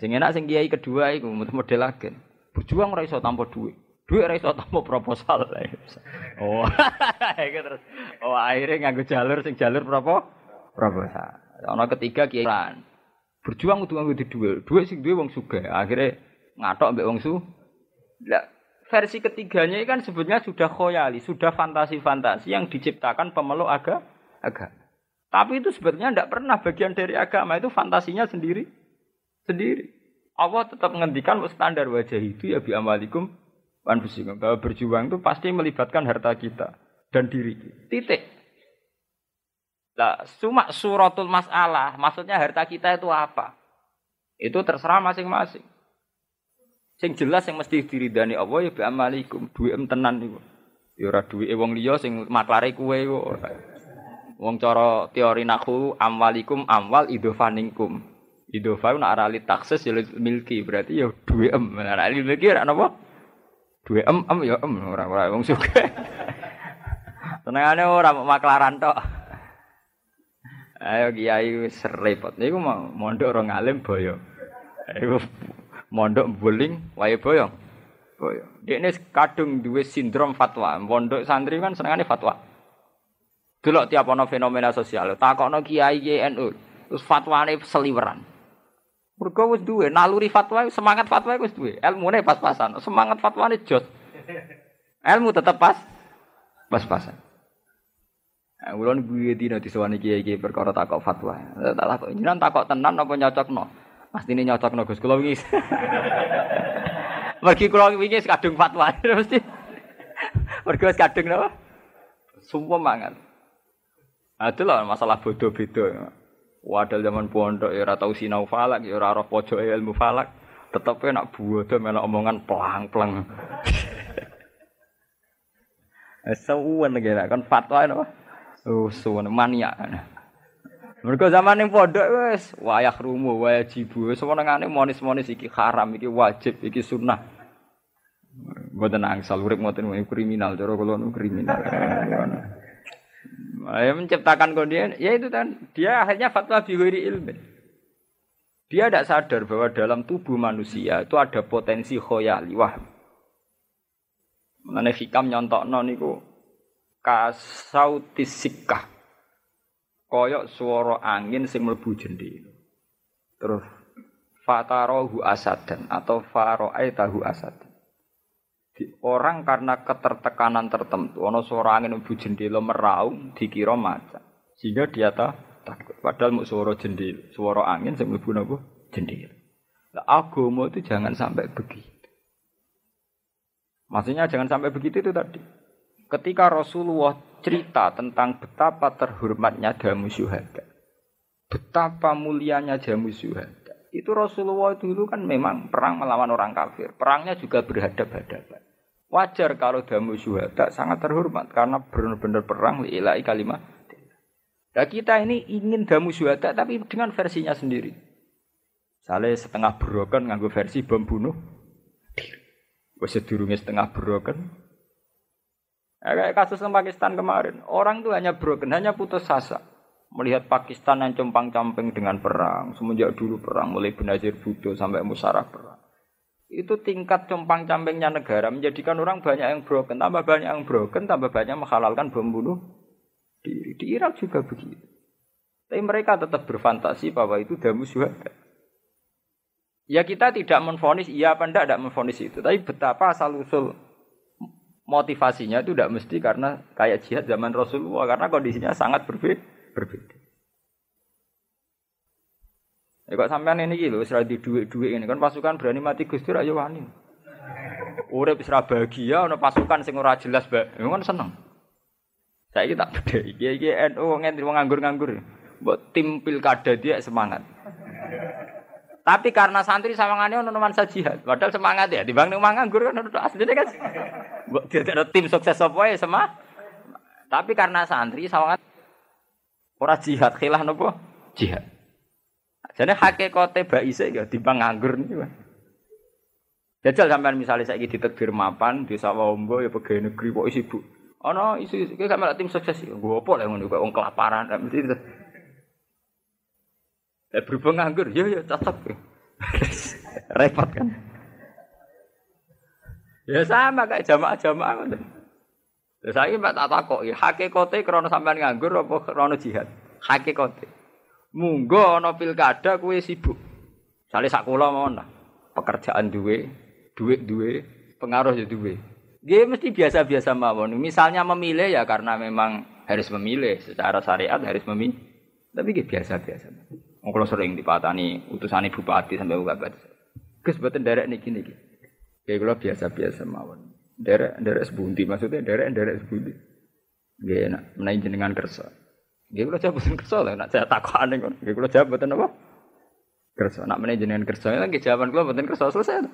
Sing enak sing kiai kedua iku model lagi. Berjuang ora iso tanpa duit. Duit ora iso tanpa proposal. oh, terus oh akhirnya nganggo jalur sing jalur berapa? Proposal. Ana ketiga kiai Berjuang untuk nganggo duit. Duit sing duwe wong sugih. Akhirnya ngatok mbek wong su. Lah versi ketiganya kan sebetulnya sudah khoyali, sudah fantasi-fantasi yang diciptakan pemeluk aga, agama. Tapi itu sebetulnya tidak pernah bagian dari agama itu fantasinya sendiri, sendiri. Allah tetap menghentikan standar wajah itu ya bi amalikum anfusikum bahwa berjuang itu pasti melibatkan harta kita dan diri kita. Titik. Lah, cuma suratul masalah, maksudnya harta kita itu apa? Itu terserah masing-masing. Sing jelas yang mesti diridani Allah ya bi amalikum, duwe tenan niku. Ya ora duwe wong liya sing maklare kuwe kok. Wong cara teori nahu amwalikum amwal idofaningkum. Idofa nak arali taksis ya milki berarti ya duwe em. Nek arali milki ora napa? Duwe em em ya em ora ora wong suka. Tenangane ora maklaran tok. Ayo kiai wis repot. Niku mondok ora ngalim boyo. Iku mondok buling wae boyong. Boyong. Dekne kadung duwe sindrom fatwa. Mondok santri kan senengane fatwa. Delok tiap ana fenomena sosial, takokno kiai NU, terus fatwane seliweran. Mergo wis duwe naluri fatwa, semangat fatwa wis duwe. Ilmune pas-pasan, semangat fatwane jos. Ilmu tetep pas pas-pasan. Nah, ulun gue dina disewani kiai-kiai perkara takok fatwa. Tak takok jenengan takok tenan apa nyocokno? Pasti ini nyocok no Gus. Kalau wingi. Mergi kula wingi kadung fatwa mesti. Mergo kadung napa? Sumpah mangan. Adalah masalah bodoh beda. Wadal zaman pondok ya ora tau sinau falak ya ora roh pojoke ilmu falak. Tetep nak bodoh melok omongan pelang-pelang. Sewuan lagi kan fatwa napa? Oh, suwen maniak. Mergo zaman yang pondok wis wayah rumu, wayah jibu, sewenengane monis-monis iki haram, iki wajib, iki sunnah. Mboten angsal urip ngoten kriminal, cara kula kriminal. Ya menciptakan kondisi, ya itu kan dia akhirnya fatwa bighairi ilmi. Dia tidak sadar bahwa dalam tubuh manusia itu ada potensi khoyali wah. Mengenai hikam nyontokno niku kasautis sikah koyok suara angin sing mlebu jendela. Terus fatarohu asadan atau tahu asad. Orang karena ketertekanan tertentu, ono suara angin mlebu jendela meraung dikira macan. Sehingga dia takut. Padahal mau suara jendela, suara angin sing mlebu napa? Jendela. Nah, agama itu jangan sampai begitu. Maksudnya jangan sampai begitu itu tadi. Ketika Rasulullah cerita tentang betapa terhormatnya jamu syuhada. Betapa mulianya jamu syuhada. Itu Rasulullah dulu kan memang perang melawan orang kafir. Perangnya juga berhadap-hadapan. Wajar kalau jamu syuhada sangat terhormat karena benar-benar perang lillahi kalimat. Nah kita ini ingin damu syuhada tapi dengan versinya sendiri. Saleh setengah broken nganggo versi bom bunuh diri. Wes setengah broken Ya, kayak kasus Pakistan kemarin, orang itu hanya broken, hanya putus asa. Melihat Pakistan yang compang-camping dengan perang, semenjak dulu perang, mulai Benazir Bhutto sampai musarah perang. Itu tingkat compang-campingnya negara menjadikan orang banyak yang broken, tambah banyak yang broken, tambah banyak menghalalkan bom bunuh diri. Di Irak juga begitu. Tapi mereka tetap berfantasi bahwa itu damu syuhada. Ya kita tidak menfonis, iya apa enggak, tidak menfonis itu. Tapi betapa asal usul motivasinya itu tidak mesti karena kayak jihad zaman Rasulullah karena kondisinya sangat berbeda. Ya kok sampean ini gitu, serah di duit-duit ini kan pasukan berani mati Gusti ayo wani. Urip serah bahagia ana pasukan sing ora jelas, Mbak. Ya kan seneng. Saya tak beda. Iki iki NU ngentri wong nganggur-nganggur. Mbok tim pilkada dia semangat. Tapi karena santri sawangane ono nuansa jihad. Padahal semangat ya, dibang ning nganggur kan asline kan. Mbok ada tim sukses apa ya sama. Tapi karena santri sawangan ora jihad khilah nopo? Jihad. Jadi hakikate baise ya dibang nganggur niku. Jajal sampean misalnya saya ditekdir mapan di sawah ombo ya pegawai negeri kok sibuk. Ono isu kayak gak tim sukses gue apa lah ngono kok wong kelaparan mesti Eh berhubung nganggur, ya ya cocok. Repot kan. Ya sama kayak jamaah-jamaah ngoten. Lah saiki Mbak tak takoki, hakikate krana sampean nganggur apa krana jihad? Hakikate. Munggo ana pilkada kuwi sibuk. Sale sak kula mawon. Pekerjaan duwe, duit duwe, pengaruh ya duwe. Dia mesti biasa-biasa mawon. Misalnya memilih ya karena memang harus memilih secara syariat harus memilih. Tapi biasa-biasa. Kalau sering dipatani utusan bupati sampai bupati. Gus buatan derek niki niki. Kayak kalau biasa-biasa mawon. Derek derek sebundi maksudnya derek derek sebundi. Gak enak menaik jenengan kersa. Gak kalau jabatan kersa lah. Nak saya takut aneh kan. Gak kalau jabatan apa? Kersa. Nak menaik jenengan kersa. Lagi jawaban kalau buatan kersa selesai.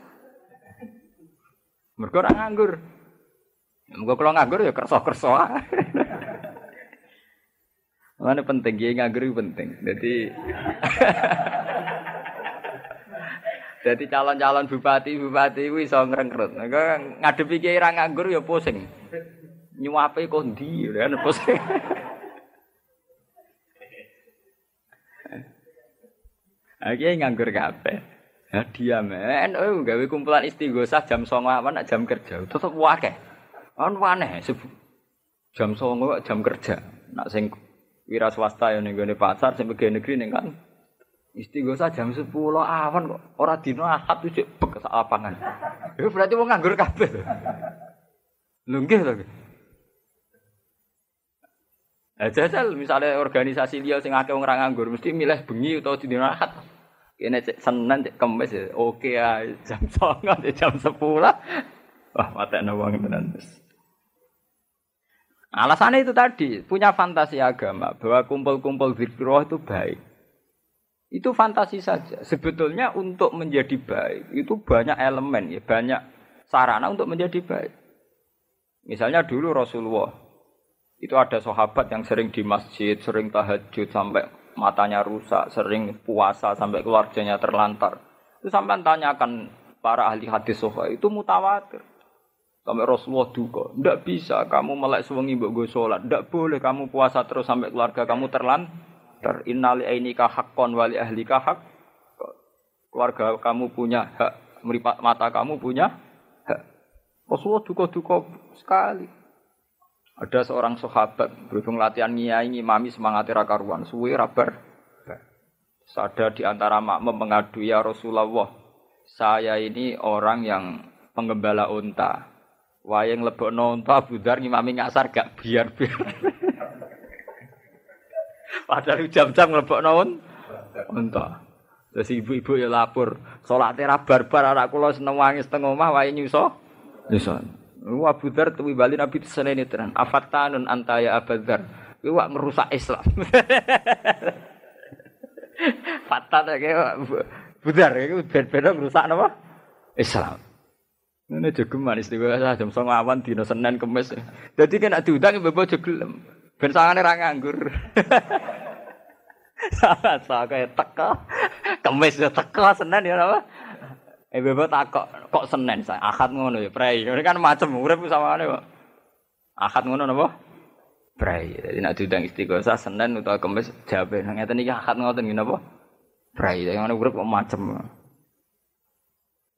Mergo ora nganggur. Mergo kalau nganggur ya kerso-kerso. Mana penting, ya nganggur penting. Jadi Jadi calon-calon bupati bupati itu iso ngrengkrut. Ngadepi kiai ra nganggur ya pusing. Nyuape kok ndi ya kan pusing. Aki nganggur kabeh. Ya diam men, oh gawe kumpulan istighosah jam 09.00 awan jam kerja. Tetep wae. Kan aneh jam 09.00 jam kerja. Nak sing wira swasta ya ning pasar sing pegawai negeri ning kan Istighosa jam 10 awan kok ora dino ahad cek bek lapangan. Itu berarti wong nganggur kabeh. Lho nggih to. jajal misalnya organisasi liya sing akeh wong nganggur mesti milih bengi utawa dino ahad. Kene cek Senin cek Kamis ya oke ya jam 09 jam 10. Wah, matekno wong tenan. Alasannya itu tadi, punya fantasi agama bahwa kumpul-kumpul zikir itu baik. Itu fantasi saja. Sebetulnya untuk menjadi baik itu banyak elemen ya, banyak sarana untuk menjadi baik. Misalnya dulu Rasulullah itu ada sahabat yang sering di masjid, sering tahajud sampai matanya rusak, sering puasa sampai keluarganya terlantar. Itu sampai tanyakan para ahli hadis sofa itu mutawatir. Sampai Rasulullah duka, tidak bisa kamu melek suwengi mbok sholat, tidak boleh kamu puasa terus sampai keluarga kamu terlantar. Ter innali ainika haqqon wali ahlika hak keluarga kamu punya hak meripat mata kamu punya hak. Rasulullah duka-duka sekali ada seorang sahabat berhubung latihan ngiyai ngimami semangat karuan suwe rabar ada di antara makmum mengadu ya Rasulullah saya ini orang yang penggembala unta wayang lebok unta budar ngimami ngasar gak biar biar Padahal jam-jam ngelebok naon? Unta. Terus ibu-ibu ya lapor, sholat ra barbar anak kula seneng wangi setengah omah wae nyuso. Nyuso. Wa Abu Dzar tuwi bali Nabi senene tenan. Afatanun anta ya Abu Dzar. Kuwi wak merusak Islam. Fatan ya Budar iku ben-ben merusak napa? Islam. Ini jogeman istiqomah jam 09.00 awan dina Senin Kamis. Dadi kan nek diundang mbok aja gelem. Ben sangane ra nganggur. Sa kayak teko. Kemis ya teko Senin ya apa? Eh bebo takok kok Senin saya akad ngono ya prei. Ini kan macam urip samane kok. Akad ngono napa? Prei. Jadi nak diundang istighosah Senin utawa Kemis jabe nang ngeten iki akad ngoten ngene apa? Prei. Yang ngono urip kok macam.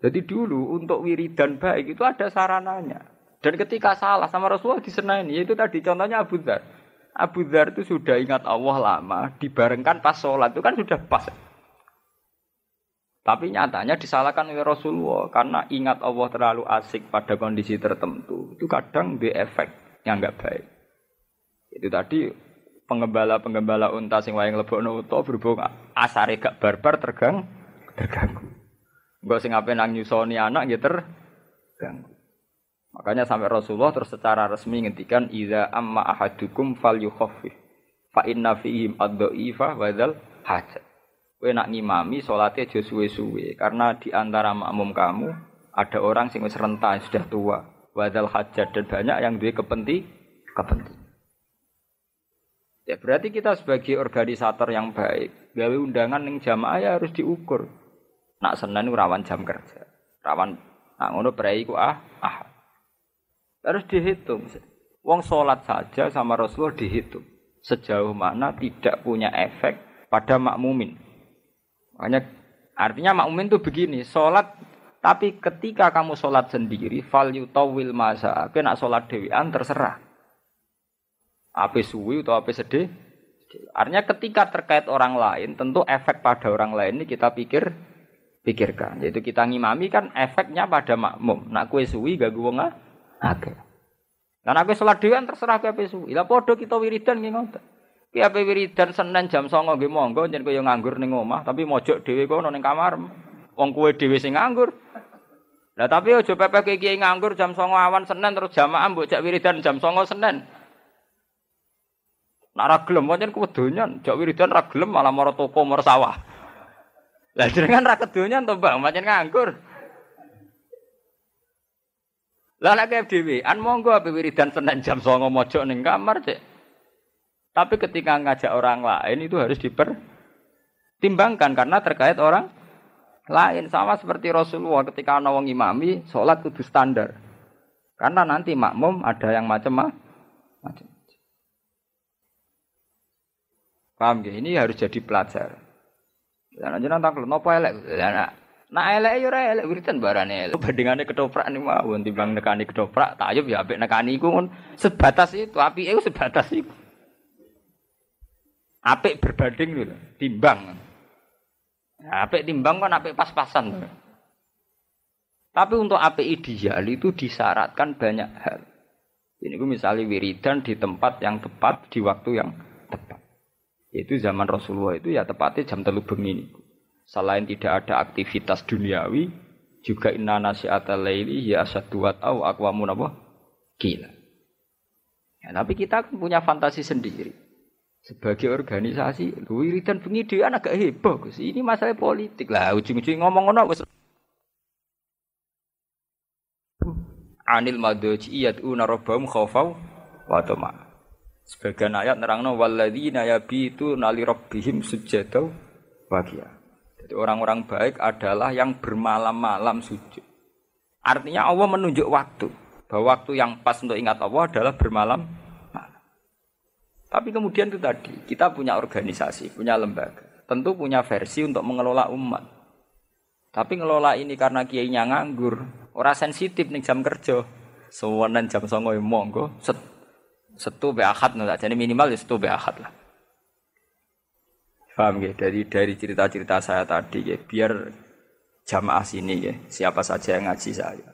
Jadi dulu untuk wiridan baik itu ada sarananya. Dan ketika salah sama Rasulullah disenani, yaitu tadi contohnya Abu Dhar. Abu Dhar itu sudah ingat Allah lama, dibarengkan pas sholat itu kan sudah pas. Tapi nyatanya disalahkan oleh Rasulullah karena ingat Allah terlalu asik pada kondisi tertentu. Itu kadang di efek yang nggak baik. Itu tadi penggembala-penggembala unta sing wayang lebokno uta berhubung asare gak barbar tergang terganggu. Enggak sing ape nang nyusoni anak gitu terganggu. Makanya sampai Rasulullah terus secara resmi ngendikan idza amma ahadukum falyukhaffif fa inna fihim ad-dha'ifa wa dzal hajat. Kowe nak ngimami salate aja suwe-suwe karena di antara makmum kamu ada orang sing wis renta sudah tua, wa dzal hajat dan banyak yang duwe kepenting kepenting. Ya berarti kita sebagai organisator yang baik, gawe undangan ning jamaah ya harus diukur. Nak Senin rawan jam kerja. Rawan nak ngono prei ku ah ah harus dihitung. Wong sholat saja sama Rasulullah dihitung. Sejauh mana tidak punya efek pada makmumin. Makanya artinya makmumin itu begini, sholat tapi ketika kamu sholat sendiri, fal yutawil masa, nak sholat dewian terserah. Apa suwi atau apa sedih? Artinya ketika terkait orang lain, tentu efek pada orang lain ini kita pikir pikirkan. Yaitu kita ngimami kan efeknya pada makmum. Nak kue suwi gak gue nggak Oke. Lan aku salat dhewean terserah kowe suwi. Lah padha kita wiridan nggih ngoten. Ape wiridan Senin jam 09.00 nggih monggo yen kowe nganggur ning omah, tapi mojok dhewe kono ning kamar. Wong kowe dhewe sing nganggur. Lah tapi aja pepek kiai nganggur jam 09.00 awan Senin terus jamaah mbok jak wiridan jam 09.00 Senin. Nak ra gelem pancen kedonyan, jak wiridan ra gelem malah mara toko mara sawah. Lah jenengan ra kedonyan to, Bang, pancen nganggur. Lah nek an monggo ape wiridan Senin jam 09.00 mojok ning kamar, Cek. Tapi ketika ngajak orang lain itu harus dipertimbangkan karena terkait orang lain sama seperti Rasulullah ketika ana wong imami salat kudu standar. Karena nanti makmum ada yang macam-macam. Paham gak? Ini harus jadi pelajar. Ya jenengan takut nopo elek. Ya Nah elek ya ora elek wiridan barane elek. Bandingane ketoprak nih mawon timbang nekani ketoprak, tayub ya apik nekani iku sebatas itu, api itu sebatas itu. Apik berbanding lho, timbang. Apik timbang kan apik pas-pasan. Tapi untuk apik ideal itu disyaratkan banyak hal. Ini gue misalnya wiridan di tempat yang tepat, di waktu yang tepat. Itu zaman Rasulullah itu ya tepatnya jam telu bengi. Selain tidak ada aktivitas duniawi, juga inna nasi'atal laili ya asaduat au aqwamun apa? Gila. Ya, tapi kita kan punya fantasi sendiri. Sebagai organisasi, wiridan bengi dia agak heboh. Gus. Ini masalah politik lah. Ujung-ujung ngomong ngono wis anil madoji yad'una rabbahum khaufau wa tama. Sebagian ayat nerangno walladzina yabitu nali rabbihim sujada wa Jadi orang-orang baik adalah yang bermalam-malam sujud. Artinya Allah menunjuk waktu. Bahwa waktu yang pas untuk ingat Allah adalah bermalam Tapi kemudian itu tadi, kita punya organisasi, punya lembaga. Tentu punya versi untuk mengelola umat. Tapi ngelola ini karena kiainya nganggur, orang sensitif nih jam kerja. Sewanan jam songo ya monggo, set Setu be akad jadi minimal ya setu be akad lah. Paham ya? Dari dari cerita-cerita saya tadi ya, biar jamaah sini ya, siapa saja yang ngaji saya.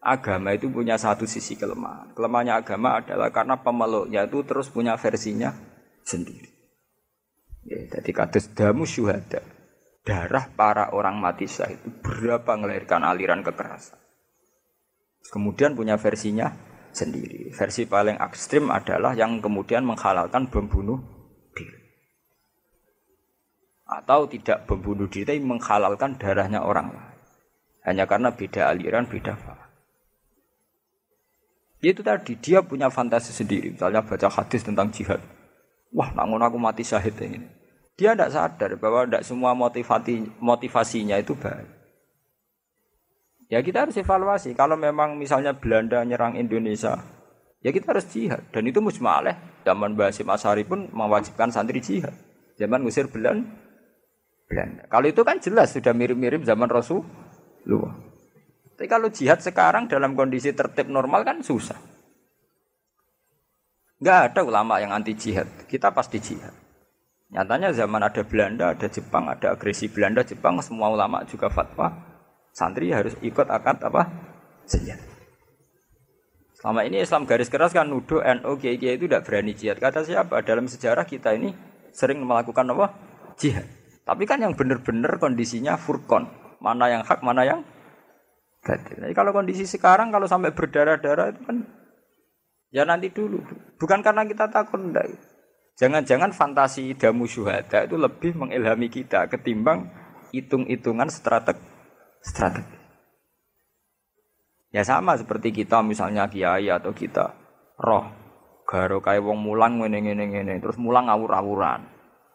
Agama itu punya satu sisi kelemahan. Kelemahannya agama adalah karena pemeluknya itu terus punya versinya sendiri. Ya, jadi kados damu syuhada. Darah para orang mati syahid itu berapa melahirkan aliran kekerasan. Kemudian punya versinya sendiri. Versi paling ekstrim adalah yang kemudian menghalalkan membunuh diri. Atau tidak membunuh diri tapi menghalalkan darahnya orang lain. Hanya karena beda aliran, beda faham. Itu tadi, dia punya fantasi sendiri. Misalnya baca hadis tentang jihad. Wah, namun aku mati syahid ini. Dia tidak sadar bahwa tidak semua motivasi, motivasinya itu baik. Ya kita harus evaluasi. Kalau memang misalnya Belanda nyerang Indonesia, ya kita harus jihad. Dan itu musmaleh. Zaman Basim Asari pun mewajibkan santri jihad. Zaman ngusir Belanda. Belanda. Kalau itu kan jelas sudah mirip-mirip zaman Rasulullah. Tapi kalau jihad sekarang dalam kondisi tertib normal kan susah. Enggak ada ulama yang anti jihad. Kita pasti jihad. Nyatanya zaman ada Belanda, ada Jepang, ada agresi Belanda, Jepang, semua ulama juga fatwa Santri harus ikut akad apa? Senjata. Selama ini Islam garis keras kan nuduh NU Kiai itu tidak berani jihad. Kata siapa? Dalam sejarah kita ini sering melakukan apa? Jihad. Tapi kan yang benar-benar kondisinya furkon. Mana yang hak, mana yang batil. Jadi kalau kondisi sekarang kalau sampai berdarah-darah itu kan ya nanti dulu. Bukan karena kita takut enggak. Jangan-jangan fantasi damu syuhada itu lebih mengilhami kita ketimbang hitung-hitungan strategi strategi. Ya sama seperti kita misalnya kiai atau kita roh garo kayak wong mulang ngene ngene ngene terus mulang ngawur-awuran.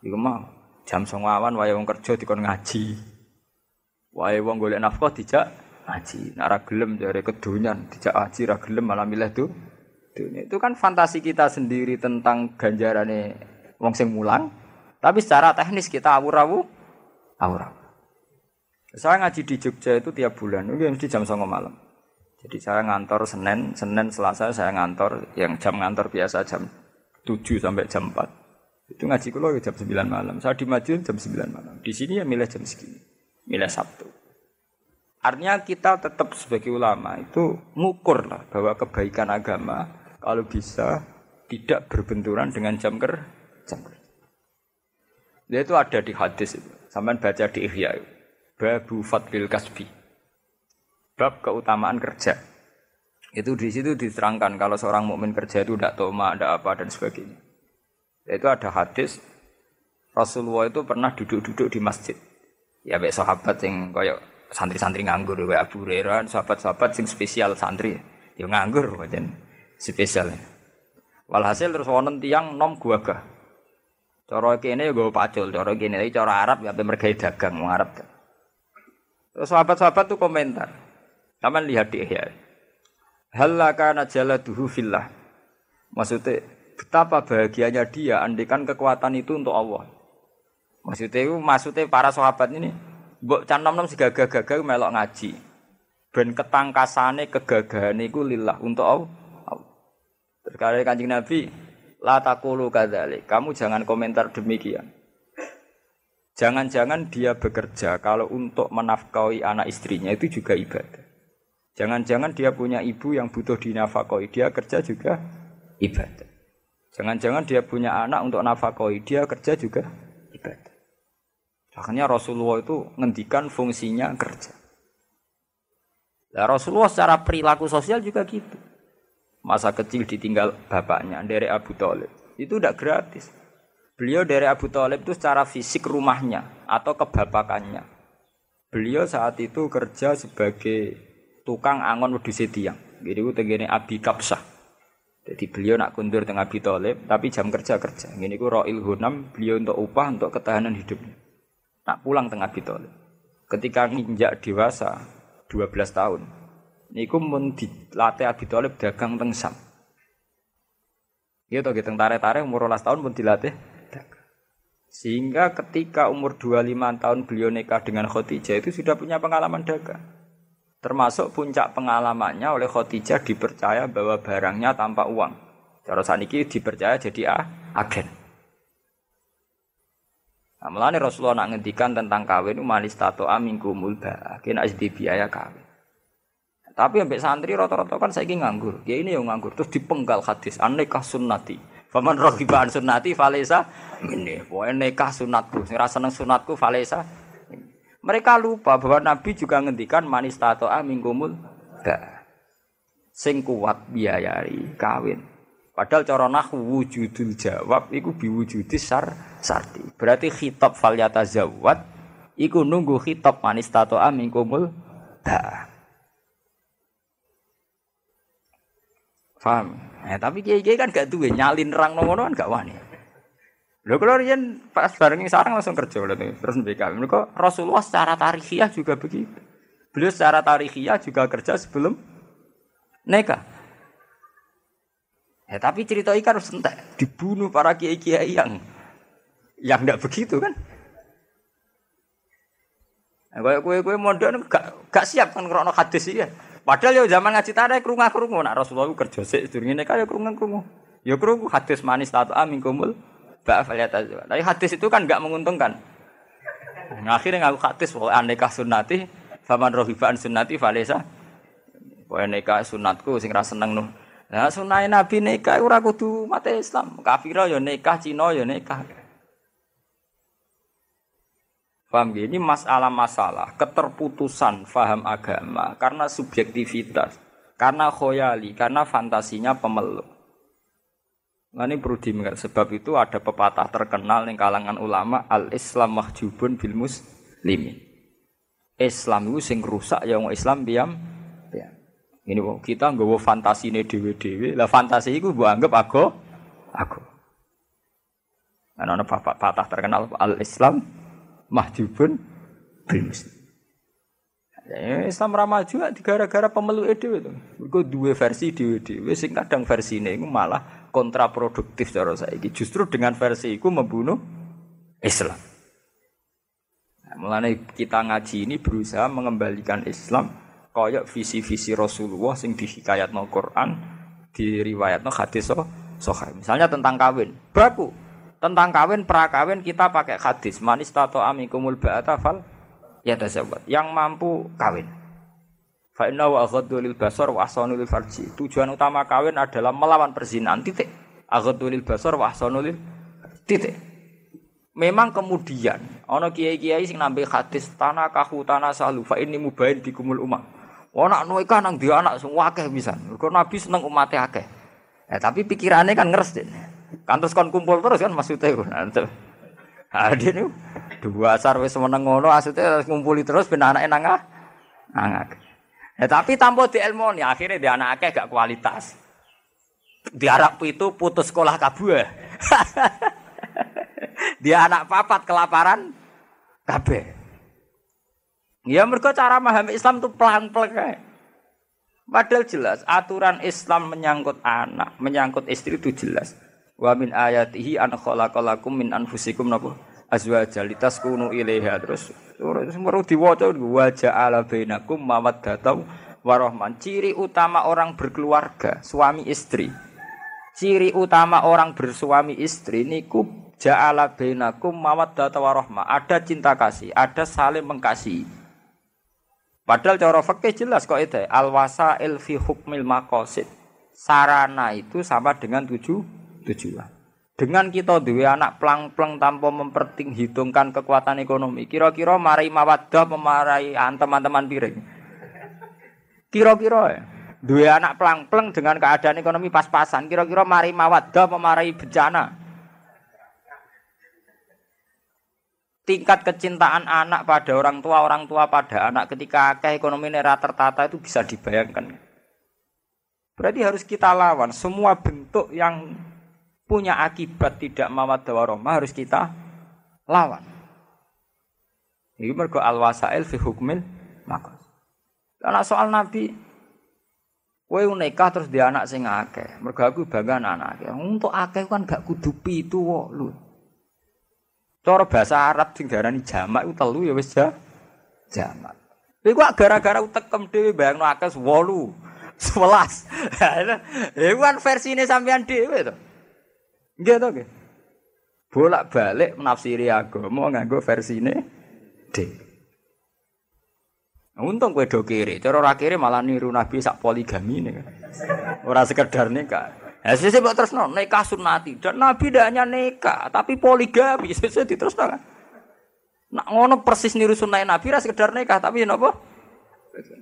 Iku mah jam songawan wae wong kerja dikon ngaji. Wae wong golek nafkah dijak ngaji. Nek ora gelem jare kedonyan dijak ngaji ra gelem malah milih tuh. Dunia. Itu kan fantasi kita sendiri tentang ganjarane wong sing mulang. Tapi secara teknis kita awur-awur awur-awur. Saya ngaji di Jogja itu tiap bulan, itu mesti jam 9 malam. Jadi saya ngantor Senin, Senin Selasa saya ngantor, yang jam ngantor biasa jam 7 sampai jam 4. Itu ngaji kulo ya jam 9 malam. Saya di Madiun jam 9 malam. Di sini ya milih jam segini. Milih Sabtu. Artinya kita tetap sebagai ulama itu ngukur lah bahwa kebaikan agama kalau bisa tidak berbenturan dengan jam ker jam kerja. Itu ada di hadis itu. Sampai baca di Ihya. Babu Fadlil Kasbi. Bab keutamaan kerja. Itu di situ diterangkan kalau seorang mukmin kerja itu tidak toma, tidak apa dan sebagainya. Itu ada hadis Rasulullah itu pernah duduk-duduk di masjid. Ya baik sahabat yang koyok santri-santri nganggur, ya Abu Hurairah, sahabat-sahabat yang spesial santri. Ya nganggur pancen spesial. Walhasil terus wonten tiang nom gua gah. Cara kene ya gue pacul, cara kene iki cara Arab ya mergai dagang wong Arab. Terus sahabat-sahabat tuh komentar. Taman lihat di Ihya. Halaka najaladuhu fillah. Maksudnya betapa bahagianya dia andikan kekuatan itu untuk Allah. Maksudnya itu maksudnya para sahabat ini mbok can nom-nom gagah-gagah melok ngaji. Ben ketangkasane kegagahan iku lillah untuk Allah. Terkait Kanjeng Nabi, la taqulu kadzalik. Kamu jangan komentar demikian. Jangan-jangan dia bekerja kalau untuk menafkahi anak istrinya itu juga ibadah. Jangan-jangan dia punya ibu yang butuh dinafkahi, dia kerja juga ibadah. Jangan-jangan dia punya anak untuk nafkahi, dia kerja juga ibadah. Makanya Rasulullah itu ngendikan fungsinya kerja. Nah, Rasulullah secara perilaku sosial juga gitu. Masa kecil ditinggal bapaknya dari Abu Talib. Itu tidak gratis. Beliau dari Abu Talib itu secara fisik rumahnya atau kebapakannya. Beliau saat itu kerja sebagai tukang angon wedhus tiang. Jadi itu tenggene Abi Kapsah. Jadi beliau nak kundur dengan Abi Talib, tapi jam kerja kerja. Ini ku Roil Hunam, beliau untuk upah untuk ketahanan hidupnya. Tak pulang tengah Abi Ketika nginjak dewasa 12 tahun, niku mun dilatih Abi Thalib dagang teng Sam. Iya toh gitu tare-tare umur 12 tahun pun dilatih. Sehingga ketika umur 25 tahun beliau nikah dengan Khadijah itu sudah punya pengalaman dagang. Termasuk puncak pengalamannya oleh Khadijah dipercaya bahwa barangnya tanpa uang. Cara saniki dipercaya jadi ah, agen. Nah, melani Rasulullah nak ngendikan tentang kawin manis tato amin kumul kena di biaya kawin. Tapi sampai santri rata-rata kan saya nganggur. Ya ini yang nganggur. Terus dipenggal hadis. Anekah sunnati. Faman rohiban sunnati falesa. Ini. Pokoknya nekah sunatku. Saya rasa sunatku falesa. Mereka lupa bahwa Nabi juga ngendikan manis tato amin kumul. Sing kuat biayai kawin. Padahal cara nahwu wujudul jawab iku biwujudis sar sarti. Berarti khitab falyata zawat iku nunggu khitab manis tato amin kumul da. Paham? Eh, tapi kiai-kiai kan gak duwe nyalin rang ngono kan gak wani. Lho kalau riyen pas bareng sarang langsung kerja berarti terus BK. Mereka Rasulullah secara tarikhiyah juga begitu. Beliau secara tarikhiyah juga kerja sebelum nikah. Ya, tapi cerita ikan harus entek dibunuh para kiai-kiai yang yang tidak begitu kan. Nah, kue kue kue modern gak gak siap kan krono hadis ya. Padahal ya zaman ngaji tarik kerungu kerungu nak Rasulullah kerja sih sedurunge nek kaya kerungu kerungu. Ya kerungu hadis manis tato amin kumul ba'afaliyat Tapi hadis itu kan gak menguntungkan. Nah, akhirnya ngaku hadis bahwa aneka sunnati faman rohibaan sunnati falesa. Pokoknya nikah sunatku sing rasa seneng nuh. Nah, sunai Nabi nikah ora kudu mate Islam. Kafir ya nikah, Cina ya nikah. Paham Ini masalah-masalah keterputusan faham agama karena subjektivitas, karena khoyali, karena fantasinya pemeluk. Nah ini perlu diingat sebab itu ada pepatah terkenal yang kalangan ulama al Islam mahjubun bil muslimin. Islam itu sing rusak ya Islam diam ini kita nggak fantasi ini dewi dewi, lah fantasi itu gue anggap aku, aku. Karena ada patah terkenal al Islam mahjubun bil muslim. Ya, Islam ramah juga gara-gara pemeluk dewi itu. Gue dua versi dewi dewi, sing kadang versi ini malah kontraproduktif cara saya. Justru dengan versi itu membunuh Islam. Nah, kita ngaji ini berusaha mengembalikan Islam kaya visi-visi Rasulullah sing no Quran, no hadis so, sohai. Misalnya tentang kawin, baku. Tentang kawin, prakawin kita pakai hadis. Manis tato amikumul ba'ata fal ya tasawwat. Yang mampu kawin. Fa inna wa lil basar wa lil farji. Tujuan utama kawin adalah melawan perzinahan titik. Aghaddu lil basar wa lil titik. Memang kemudian ono kiai-kiai sing nambe hadis tanah kahu tanah salu fa ini mubain bikumul umat. Oh nak nuika nang dia anak semua akeh bisa. Kau Nabi seneng umatnya akeh. Eh tapi pikirannya kan ngeres deh. Kan terus kon kumpul terus kan maksudnya kan. Nah, dia nih dua asar wis meneng ngono asute ngumpuli terus ben anake nang nang Ya, tapi tanpa nih, akhirnya dia anak akeh gak kualitas. Di Arab itu putus sekolah kabeh. dia anak papat kelaparan kabeh. Ya mereka cara memahami Islam itu pelan-pelan Padahal jelas aturan Islam menyangkut anak, menyangkut istri itu jelas. Wa min ayatihi an khalaqalakum min anfusikum napa? Azwaja litaskunu ilaiha terus. Terus meru diwaca wa ja'ala bainakum mawaddatan warahman ciri utama orang berkeluarga suami istri. Ciri utama orang bersuami istri niku ja'ala bainakum mawaddatan warahmah ada cinta kasih ada saling mengasihi padahal cara fikih jelas kok itu al wasail fi hukmil maqasid sarana itu sama dengan tujuh tujuan. Dengan kita dua anak plang-plang tanpa memperhitungkan kekuatan ekonomi, kira-kira marai mawadah memarai teman-teman piring. Kira-kira ya. Dua anak plang-plang dengan keadaan ekonomi pas-pasan, kira-kira mari mawadah memarai bencana. Tingkat kecintaan anak pada orang tua, orang tua pada anak ketika akeh ekonomi nera tertata itu bisa dibayangkan. Berarti harus kita lawan semua bentuk yang punya akibat tidak mawaddah warahmah harus kita lawan. Ini mergo al wasail fi hukmil maka. Karena soal Nabi, kowe nikah terus dia anak sing akeh. Mergo aku bangga anak. Untuk akeh kan gak kudu pitu kok lu. Cara bahasa Arab sing diarani jamak itu telu ya wis ja, jamak. Iku gara-gara utekem dhewe bayangno akeh 8, 11. Iku kan versine sampean dhewe to. Nggih to nggih. Bolak-balik menafsiri agama nganggo versine D. Untung kowe do kiri, cara ora kiri malah niru Nabi sak poligami nih. Ora sekedar nikah. Ya sisi mbok terusno nikah sunnati dan Nabi tidak hanya nikah tapi poligami sisi diterusno kan. Nak ngono persis niru sunnah Nabi ra sekedar nikah tapi napa?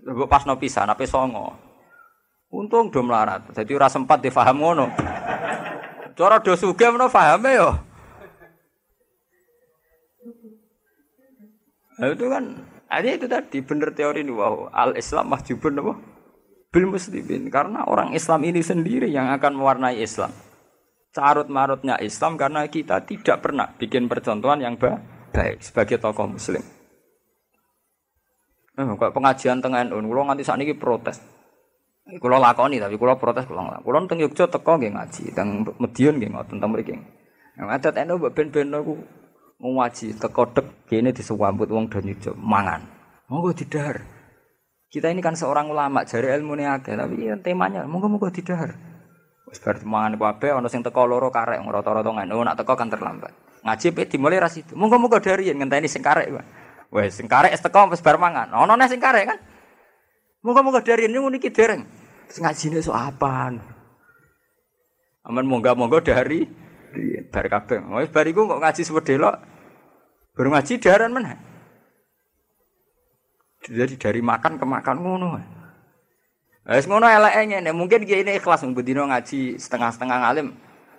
Mbok pas no pisan ape songo. Untung do melarat. Jadi ora sempat difaham ngono. Cara do sugih menawa pahame yo. Nah, itu kan ada itu tadi benar teori ini wow al Islam mahjubun apa bil muslimin karena orang Islam ini sendiri yang akan mewarnai Islam carut marutnya Islam karena kita tidak pernah bikin percontohan yang baik sebagai tokoh Muslim. Eh, kok pengajian tengah NU, kalau nganti saat ini protes. Kulo lakoni tapi kulo protes kulo ngelak. Kulo teng Yogyakarta teko ngaji, teng Medion nggih ngoten teng mriki. Yang adat eno mbok ben-ben aku ngaji teko dek kene disewambut wong do nyujuk mangan. Monggo didahar. Kita ini kan seorang ulama, jari ilmu ini akeh, tapi ya, temanya monggo-monggo didahar. Wis bar mangan kabeh ana sing teko loro karek rata-rata ngono, nak teko kan terlambat. Ngaji pe dimulai ras itu. Monggo-monggo dari ngenteni sing karek. Wes sing karek teko wis bar mangan. Ana sing karek kan. Moga-moga dari ini niki dereng. Ngajine so apaan? Aman moga-moga dari bar kabeh. Wis bar iku kok ngaji sepedelok. Baru ngaji daran mana? Jadi dari makan ke makan ngono. Wis ngono eleke ngene, mungkin kiai ini ikhlas mbedino ngaji setengah-setengah ngalim.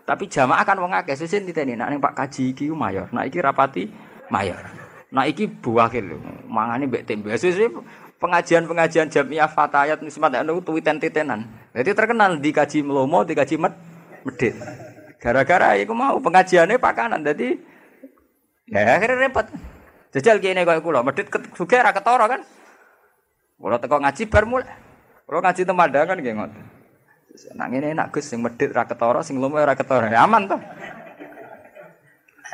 Tapi jamaah kan wong akeh sesuk diteni nek Pak Kaji iki mayor, nek iki rapati mayor. Nek iki buah lho, mangane mbek tembe. Sesuk pengajian-pengajian jamiah fatayat nismat anu tuwiten-titenan. Jadi terkenal di kaji melomo, di kaji med medit. Gara-gara iku mau pengajiannya pakanan. Jadi ya akhirnya repot. Jajal kene koyo kula, medit sugih ra ketara kan. Kula teko ngaji bar mulai. Kula ngaji temandangan nggih ngoten. Nak ngene enak Gus sing medit ra ketara, sing lomo. Ya, aman to.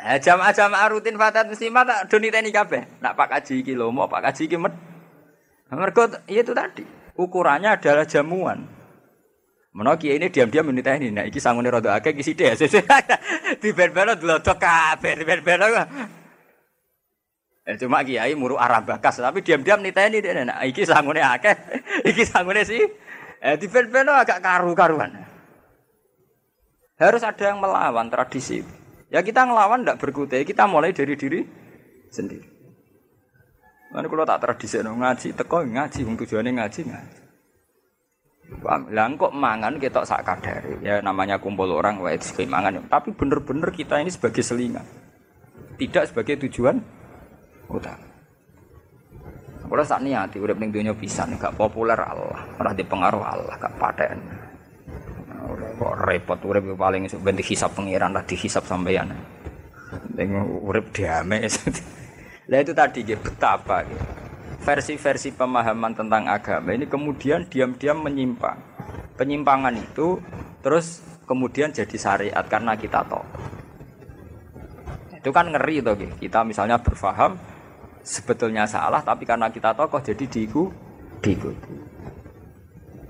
Eh, jamaah-jamaah rutin fatat muslimat tak do niteni kabeh. Nak Pak Kaji iki lomo, Pak Kaji iki med mereka itu tadi ukurannya adalah jamuan. Menawa kiai ini diam-diam menit ini, nah iki sangune rada akeh iki sithik. Di ben-ben dlodok kabeh, di ben-ben. Eh, cuma kiai muru arah bakas, tapi diam-diam niteni dene. Nah, iki sangune akeh, iki sangune sih. Eh, di ben-ben agak karu-karuan. Harus ada yang melawan tradisi. Ya kita ngelawan tidak berkutai, kita mulai dari diri sendiri. Mana kalau tak tradisi ngaji, teko ngaji, tujuannya ngaji ngaji. Lah kok mangan kita sak kadari. Ya namanya kumpul orang wae mangan. Tapi bener-bener kita ini sebagai selingan. Tidak sebagai tujuan utama. Kalau saat niati udah ning dunia bisa nih, gak populer Allah, ora dipengaruh Allah, gak paten. Ora kok repot urip paling iso ben dihisab pangeran lah dihisab sampeyan. Ning urip diame. Lah itu tadi gitu, betapa gitu. Versi-versi pemahaman tentang agama ini kemudian diam-diam menyimpang. Penyimpangan itu terus kemudian jadi syariat karena kita tahu. Itu kan ngeri tuh gitu. Kita misalnya berfaham sebetulnya salah tapi karena kita tokoh jadi diiku diikuti.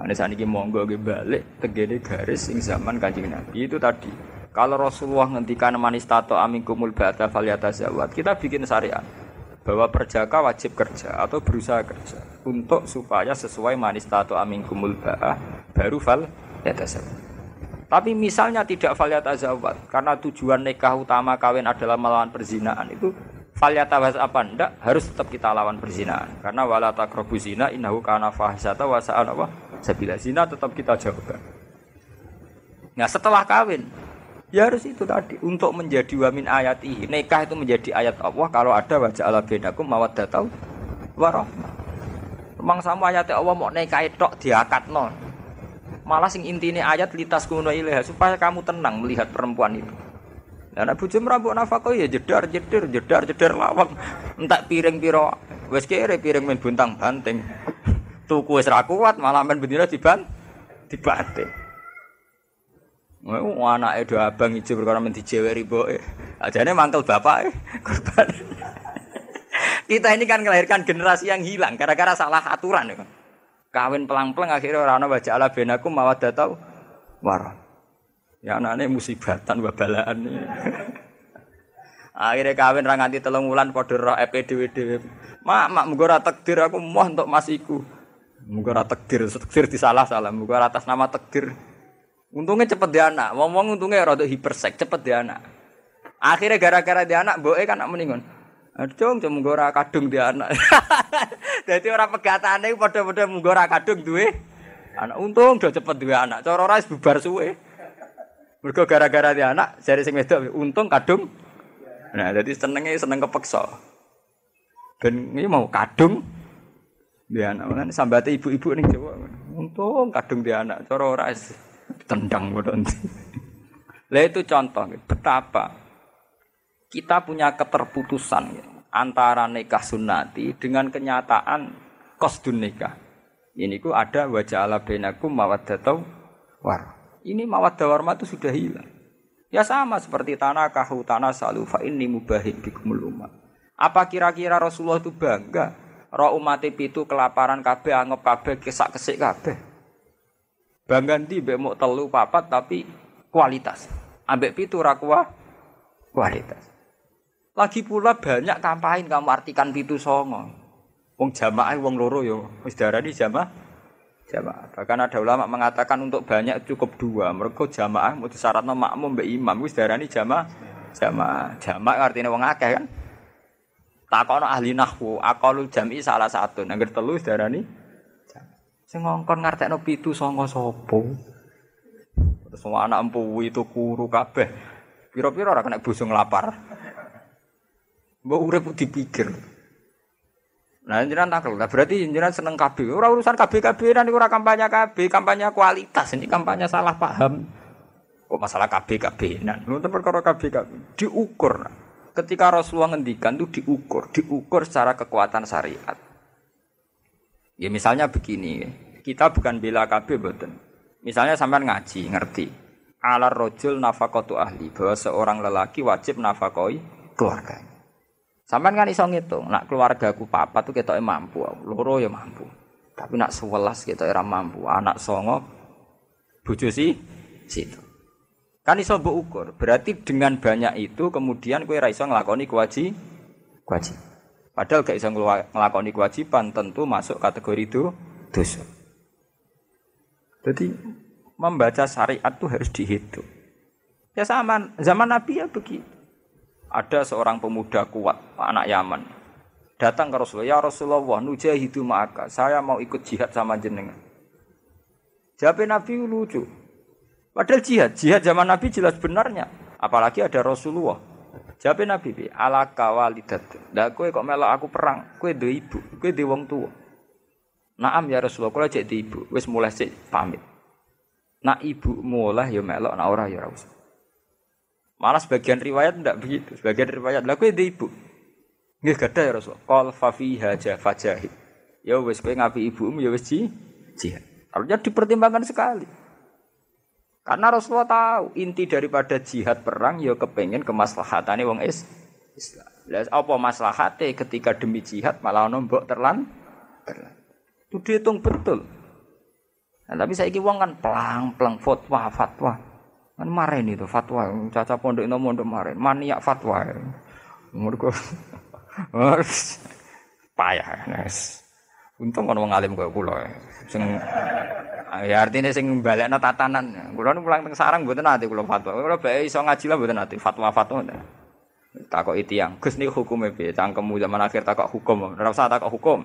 Ane saat ini monggo balik tegene garis sing zaman kanjeng Nabi itu tadi. Kalau Rasulullah ngendikan manis tato kumul ba'da zawat, kita bikin syariat bahwa perjaka wajib kerja atau berusaha kerja untuk supaya sesuai manis tato kumul ba'a baru fal. Tapi misalnya tidak fal zawat karena tujuan nikah utama kawin adalah melawan perzinaan itu Falyatawas apa ndak harus tetap kita lawan perzinahan karena wala taqrabu zina innahu kana fahisata wa sa'an apa sabila zina tetap kita jauhkan. Nah setelah kawin ya harus itu tadi untuk menjadi wamin ayat ini nikah itu menjadi ayat Allah kalau ada wajah Allah bedakum mawaddatau warahmah. Memang sama ayat Allah mau nikah itu diakat non. Malah sing intinya ayat litas kuno ilaha supaya kamu tenang melihat perempuan itu. Lah nek bojo mrambuk nafkah ya jedar jedar jedar jedar lawang. Entak piring piro. Wis kere piring men buntang banting. Tuku wis ra kuat malah men bendina diban dibanting. Mau anake do abang ijo perkara men dijeweri mboke. Ajane mantel bapak korban. Kita ini kan melahirkan generasi yang hilang gara-gara salah aturan ya. Kawin pelang-pelang akhirnya orang ana wajah ala benakum mawaddatau warah. Ya anaknya musibatan wabalaan. Akhirnya kawin ra nganti telung wulan padha roh EPDW Mak, mak muga ora takdir aku moh untuk masiku. Muga ora takdir, takdir disalah-salah, muga atas nama takdir. Untungnya cepet dia anak, ngomong untungnya rada hipersek, cepet dia anak. Akhirnya gara-gara dia anak, boe kan anak meningon. Aduh, cuma muga ora kadung dia anak. Jadi orang pegatane padha-padha muga ora kadung duwe anak. Untung udah cepet duwe anak. Cara bubar suwe. Mergo gara-gara dia anak, jari sing wedok untung kadung. Nah, jadi senengnya seneng kepeksa. Ben ini mau kadung dia anak kan sambate ibu-ibu nih Jawa. Untung kadung dia anak, cara ora tendang bodon. Lah itu contoh betapa kita punya keterputusan antara nikah sunnati dengan kenyataan kosdun nikah. Ini ku ada wajah ala benakum mawaddatau war. Ini mawaddah warma itu sudah hilang. Ya sama seperti tanah kahu tanah salu fa ini mubahik bikumul umat. Apa kira-kira Rasulullah itu bangga? Roh umat itu kelaparan kabeh anggap kabeh kesak kesik kabeh. Bangga nanti mau telu papat tapi kualitas. Ambek pitu rakwa kualitas. Lagi pula banyak kampain kamu artikan pitu songo. Wong jamaah wong loro yo wis darani jamaah jamaah. Bahkan ada ulama mengatakan untuk banyak cukup dua. Mereka jamaah mau syaratnya makmum mbak imam. Wis darani jamaah jamaah. Jamaah artinya wong akeh kan. Takono ahli nahwu, akalul jami salah satu. Nangger telu darani Sing ngongkon ngartekno pitu sanga sapa? Semua anak empu itu kuru kabeh. Piro-piro ora kena busung lapar. Mbok urip dipikir. Nah, jenengan takel. Nah, berarti jenengan seneng KB. Ora urusan KB KB nanti ora kampanye KB, kampanye kualitas. Ini kampanye salah paham. Kok masalah KB KB. Nah, untuk perkara KB KB diukur. Ketika Rasulullah ngendikan itu diukur, diukur secara kekuatan syariat. Ya misalnya begini, kita bukan bela KB betul. Misalnya sampean ngaji, ngerti. Alar rojul nafakotu ahli bahwa seorang lelaki wajib nafakoi keluarganya. Sampai kan iso ngitung, nak keluargaku papa tuh kita mampu, loro ya mampu. Tapi nak sewelas kita era mampu, anak songo, bojo sih situ. Kan iso mbok ukur. Berarti dengan banyak itu kemudian kue iso ngelakoni kewajib, kewajib. Padahal gak iso ngelakoni kewajiban tentu masuk kategori itu dosa. Jadi membaca syariat itu harus dihitung. Ya sama zaman Nabi ya begitu. Ada seorang pemuda kuat, anak Yaman. Datang ke Rasulullah, ya Rasulullah, nujahidu ma'aka. Saya mau ikut jihad sama jenengan. Jawab Nabi lucu. Padahal jihad, jihad zaman Nabi jelas benarnya. Apalagi ada Rasulullah. Jawabe Nabi bi ala kawalidat. Lah kowe kok melok aku perang, kowe duwe ibu, kowe duwe wong tuwa. Naam ya Rasulullah, kula cek di ibu, wis mulai sik pamit. Nak ibu mulai ya melok, nak ora ya usah. Malah sebagian riwayat ndak begitu. Sebagian riwayat kowe di ibu. Nggih gadah ya Rasul. Qal fa fiha fajahid. Ya wis kowe ngapi ibumu ya wis ji jihad. Harusnya dipertimbangkan sekali. Karena Rasulullah tahu inti daripada jihad perang ya kepengen kemaslahatane wong is Islam. Lah apa maslahate ketika demi jihad malah ono mbok terlan terlan. Itu dihitung betul. Nah, tapi saya wong kan pelang-pelang fatwa fatwa. Kan maren itu fatwa caca pondok itu mondok maren maniak fatwa. Mergo payah. Nes. Untung ono wong alim kaya kula. Sing ya artinya sing balekno tatanan. Kula nu pulang teng sarang mboten ate kula fatwa. Kula bae iso ngaji lah mboten ate fatwa-fatwa. Takok yang Gus niku hukume piye? Cangkemmu zaman akhir takok hukum. Ora usah takok hukum.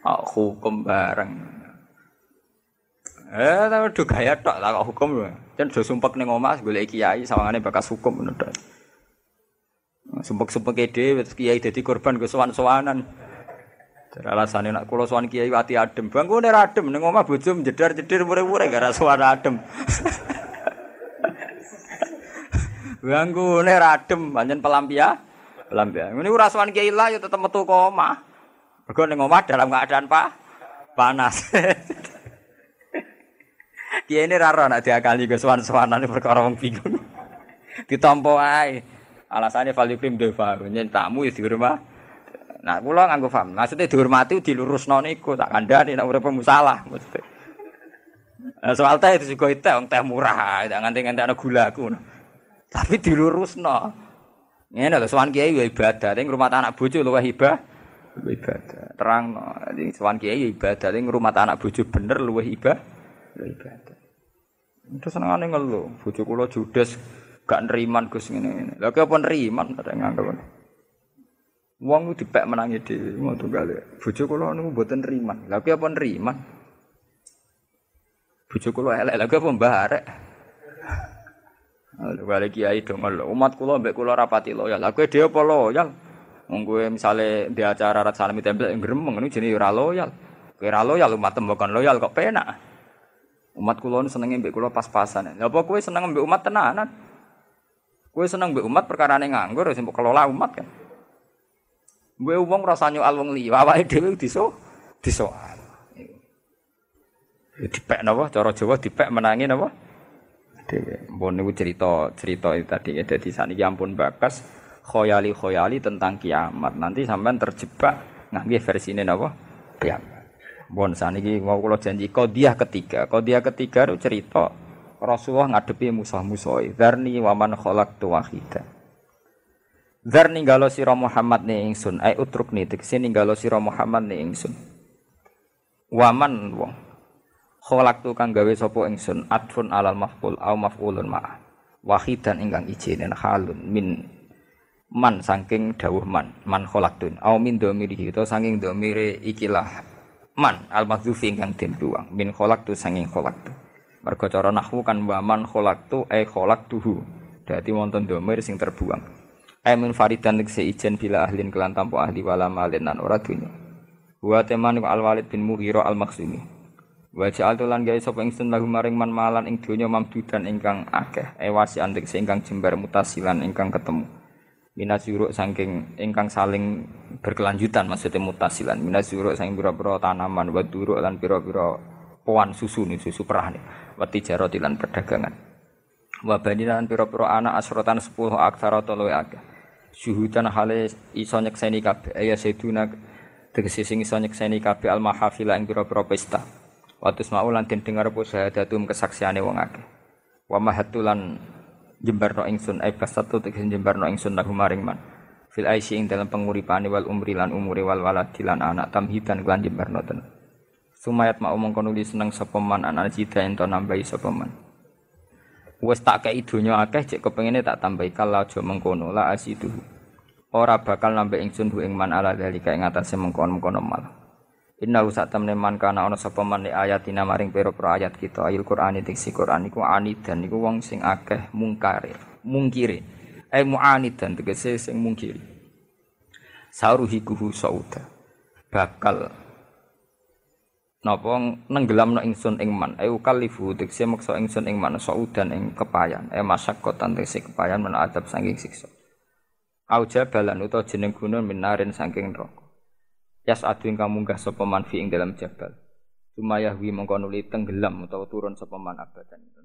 oh, hukum bareng. Eh, tapi udah gaya tok takok hukum lho. Jan do sumpek ning omah golek kiai sawangane bakas hukum ngono tok. Sumpek-sumpek dhewe kiai dadi korban go sowan-sowanan. Alasane nak kula sowan kiai ati adem. Bangkune adem ning omah bojo jedar-jedir mure-mure gara suara adem. Bangkune adem pancen pelampia. Pelampia. Ngene ora sowan kiai lah ya tetep metu ke omah. Mergo ning dalam keadaan pa panas. Kiai ini raro nak diakali ke sowan-sowanan perkara wong bingung. Ditampa. Alasannya falikrim deva, nyen tamu ya di rumah. Nah, kula nganggo paham. Maksudnya dihormati dilurusno niku tak kandhani nek urip musalah maksudnya. Nah, soal teh itu juga itu, teh murah, tidak nganti nganti ada gula aku. Tapi dilurusno. Ini lho sowan kiai ya ibadah, ning rumah anak bojo luwih ibah. Ibadah. Terang no. Sowan kiai ya ibadah, ning rumah anak bojo bener luwih ibah. Luwih ibadah. Terus senengane ngeluh, bojo kula judes gak neriman Gus ngene ngene. Lah apa neriman ada nganggep. Wong dipek menangi dhewe ngono gale. Bojo kula niku mboten neriman. Lah apa neriman? Bojo kula elek lha apa mbarek. Balik kiai dong umat kula mbek kula rapati loyal. Lah dhewe apa loyal? Wong misale di acara rat salami tempel gremeng niku jenenge ora loyal. Kowe ora loyal umat tembakan loyal kok penak. Umat kula senenge mbek kula pas-pasan. Lah apa kowe seneng mbek umat tenanan? Kue seneng mbek umat perkara ning nganggur sing kelola umat kan. Gue wong rasa nyoal wong liya, awake dhewe diso disoal. Dipek napa cara Jawa dipek menangi napa? Dhewe. Mbon niku cerita cerita itu tadi ya dadi saniki ampun bakas khoyali khoyali tentang kiamat. Nanti sampean terjebak ngangge versine napa? Kiamat. Mbon saniki mau kula janji kodiah ketiga. Kodiah ketiga itu cerita Rasulullah ngadepi musuh-musuh. Zarni waman kholak tu wahida. Zarni galo siro Muhammad ni ingsun. Ay utruk ni teksin galo siro Muhammad ni ingsun. Waman wong. Kholak tu kang gawe sopo ingsun. Atfun alal maf'ul au maf'ulun ma'ah. Wahidan ingkang ijinin halun min man saking dawuh man man kholak tun au min domiri itu saking domire ikilah man al madzufi ingkang den buang min kholak tu saking kholak tu Mergo cara nahwu kan waman kholaktu e tuhu. Dadi wonten domir sing terbuang. E min faridan se ijen bila ahlin kelan tanpa ahli wala malin nan ora dunya. Wa teman al Walid bin Mughirah al Maksumi. Wa ja'al lan gawe sapa ingsun lahu maring man malan ing donya mamdudan ingkang akeh. E wasi antik ingkang jembar mutasilan ingkang ketemu. Minas yuruk saking ingkang saling berkelanjutan maksudnya mutasilan. Minas yuruk saking pira-pira tanaman wa duruk lan pira-pira poan susu nih susu perah nih wati jarot lan perdagangan. Wabani lan piro-piro anak asrotan sepuluh aksara atau luwe akeh syuhudan hale iso nyekseni kabeh. Ya seduna tegese sing iso nyekseni kabeh al mahafila ing piro-piro pesta. Watus maulan den dengar apa syahadatum kesaksiane wong akeh wa mahatulan jembarno ingsun ai pasatu tegese jembarno ingsun lahu maring man fil aisy ing dalam penguripane wal umri lan umure wal waladilan anak tamhidan lan jembarno tenan Sumayat mau mengkono di seneng sapa man anak cita ento nambahi sapa man. Wes tak kei donya akeh cek kepengine tak tambahi kalau aja mengkono la asidu. Ora bakal nambah ingsun bu ing man ala dalika ing atase mengkono-mengkono mal. Inna usat temne man kana ana sapa man li ayatina maring pira-pira ayat kita. Ayat Qur'an iki Qur'an iku anidan iku wong sing akeh mungkare mungkire. Ai muanidan tegese sing mungkiri. Saruhikuhu sauda. Bakal napa nenggelamno ingsun ing man. Ai ukalifu tegese maksa ingsun ing man saudan ing kepayan. E masyaqqatan tegese kepayan men adab saking siksa. Au jabalan utawa jeneng gunung minarin saking neraka Yas adu ingkang munggah sapa man fi ing dalam jabal. Sumayahwi mongko nuli tenggelam utawa turun sapa man abadan.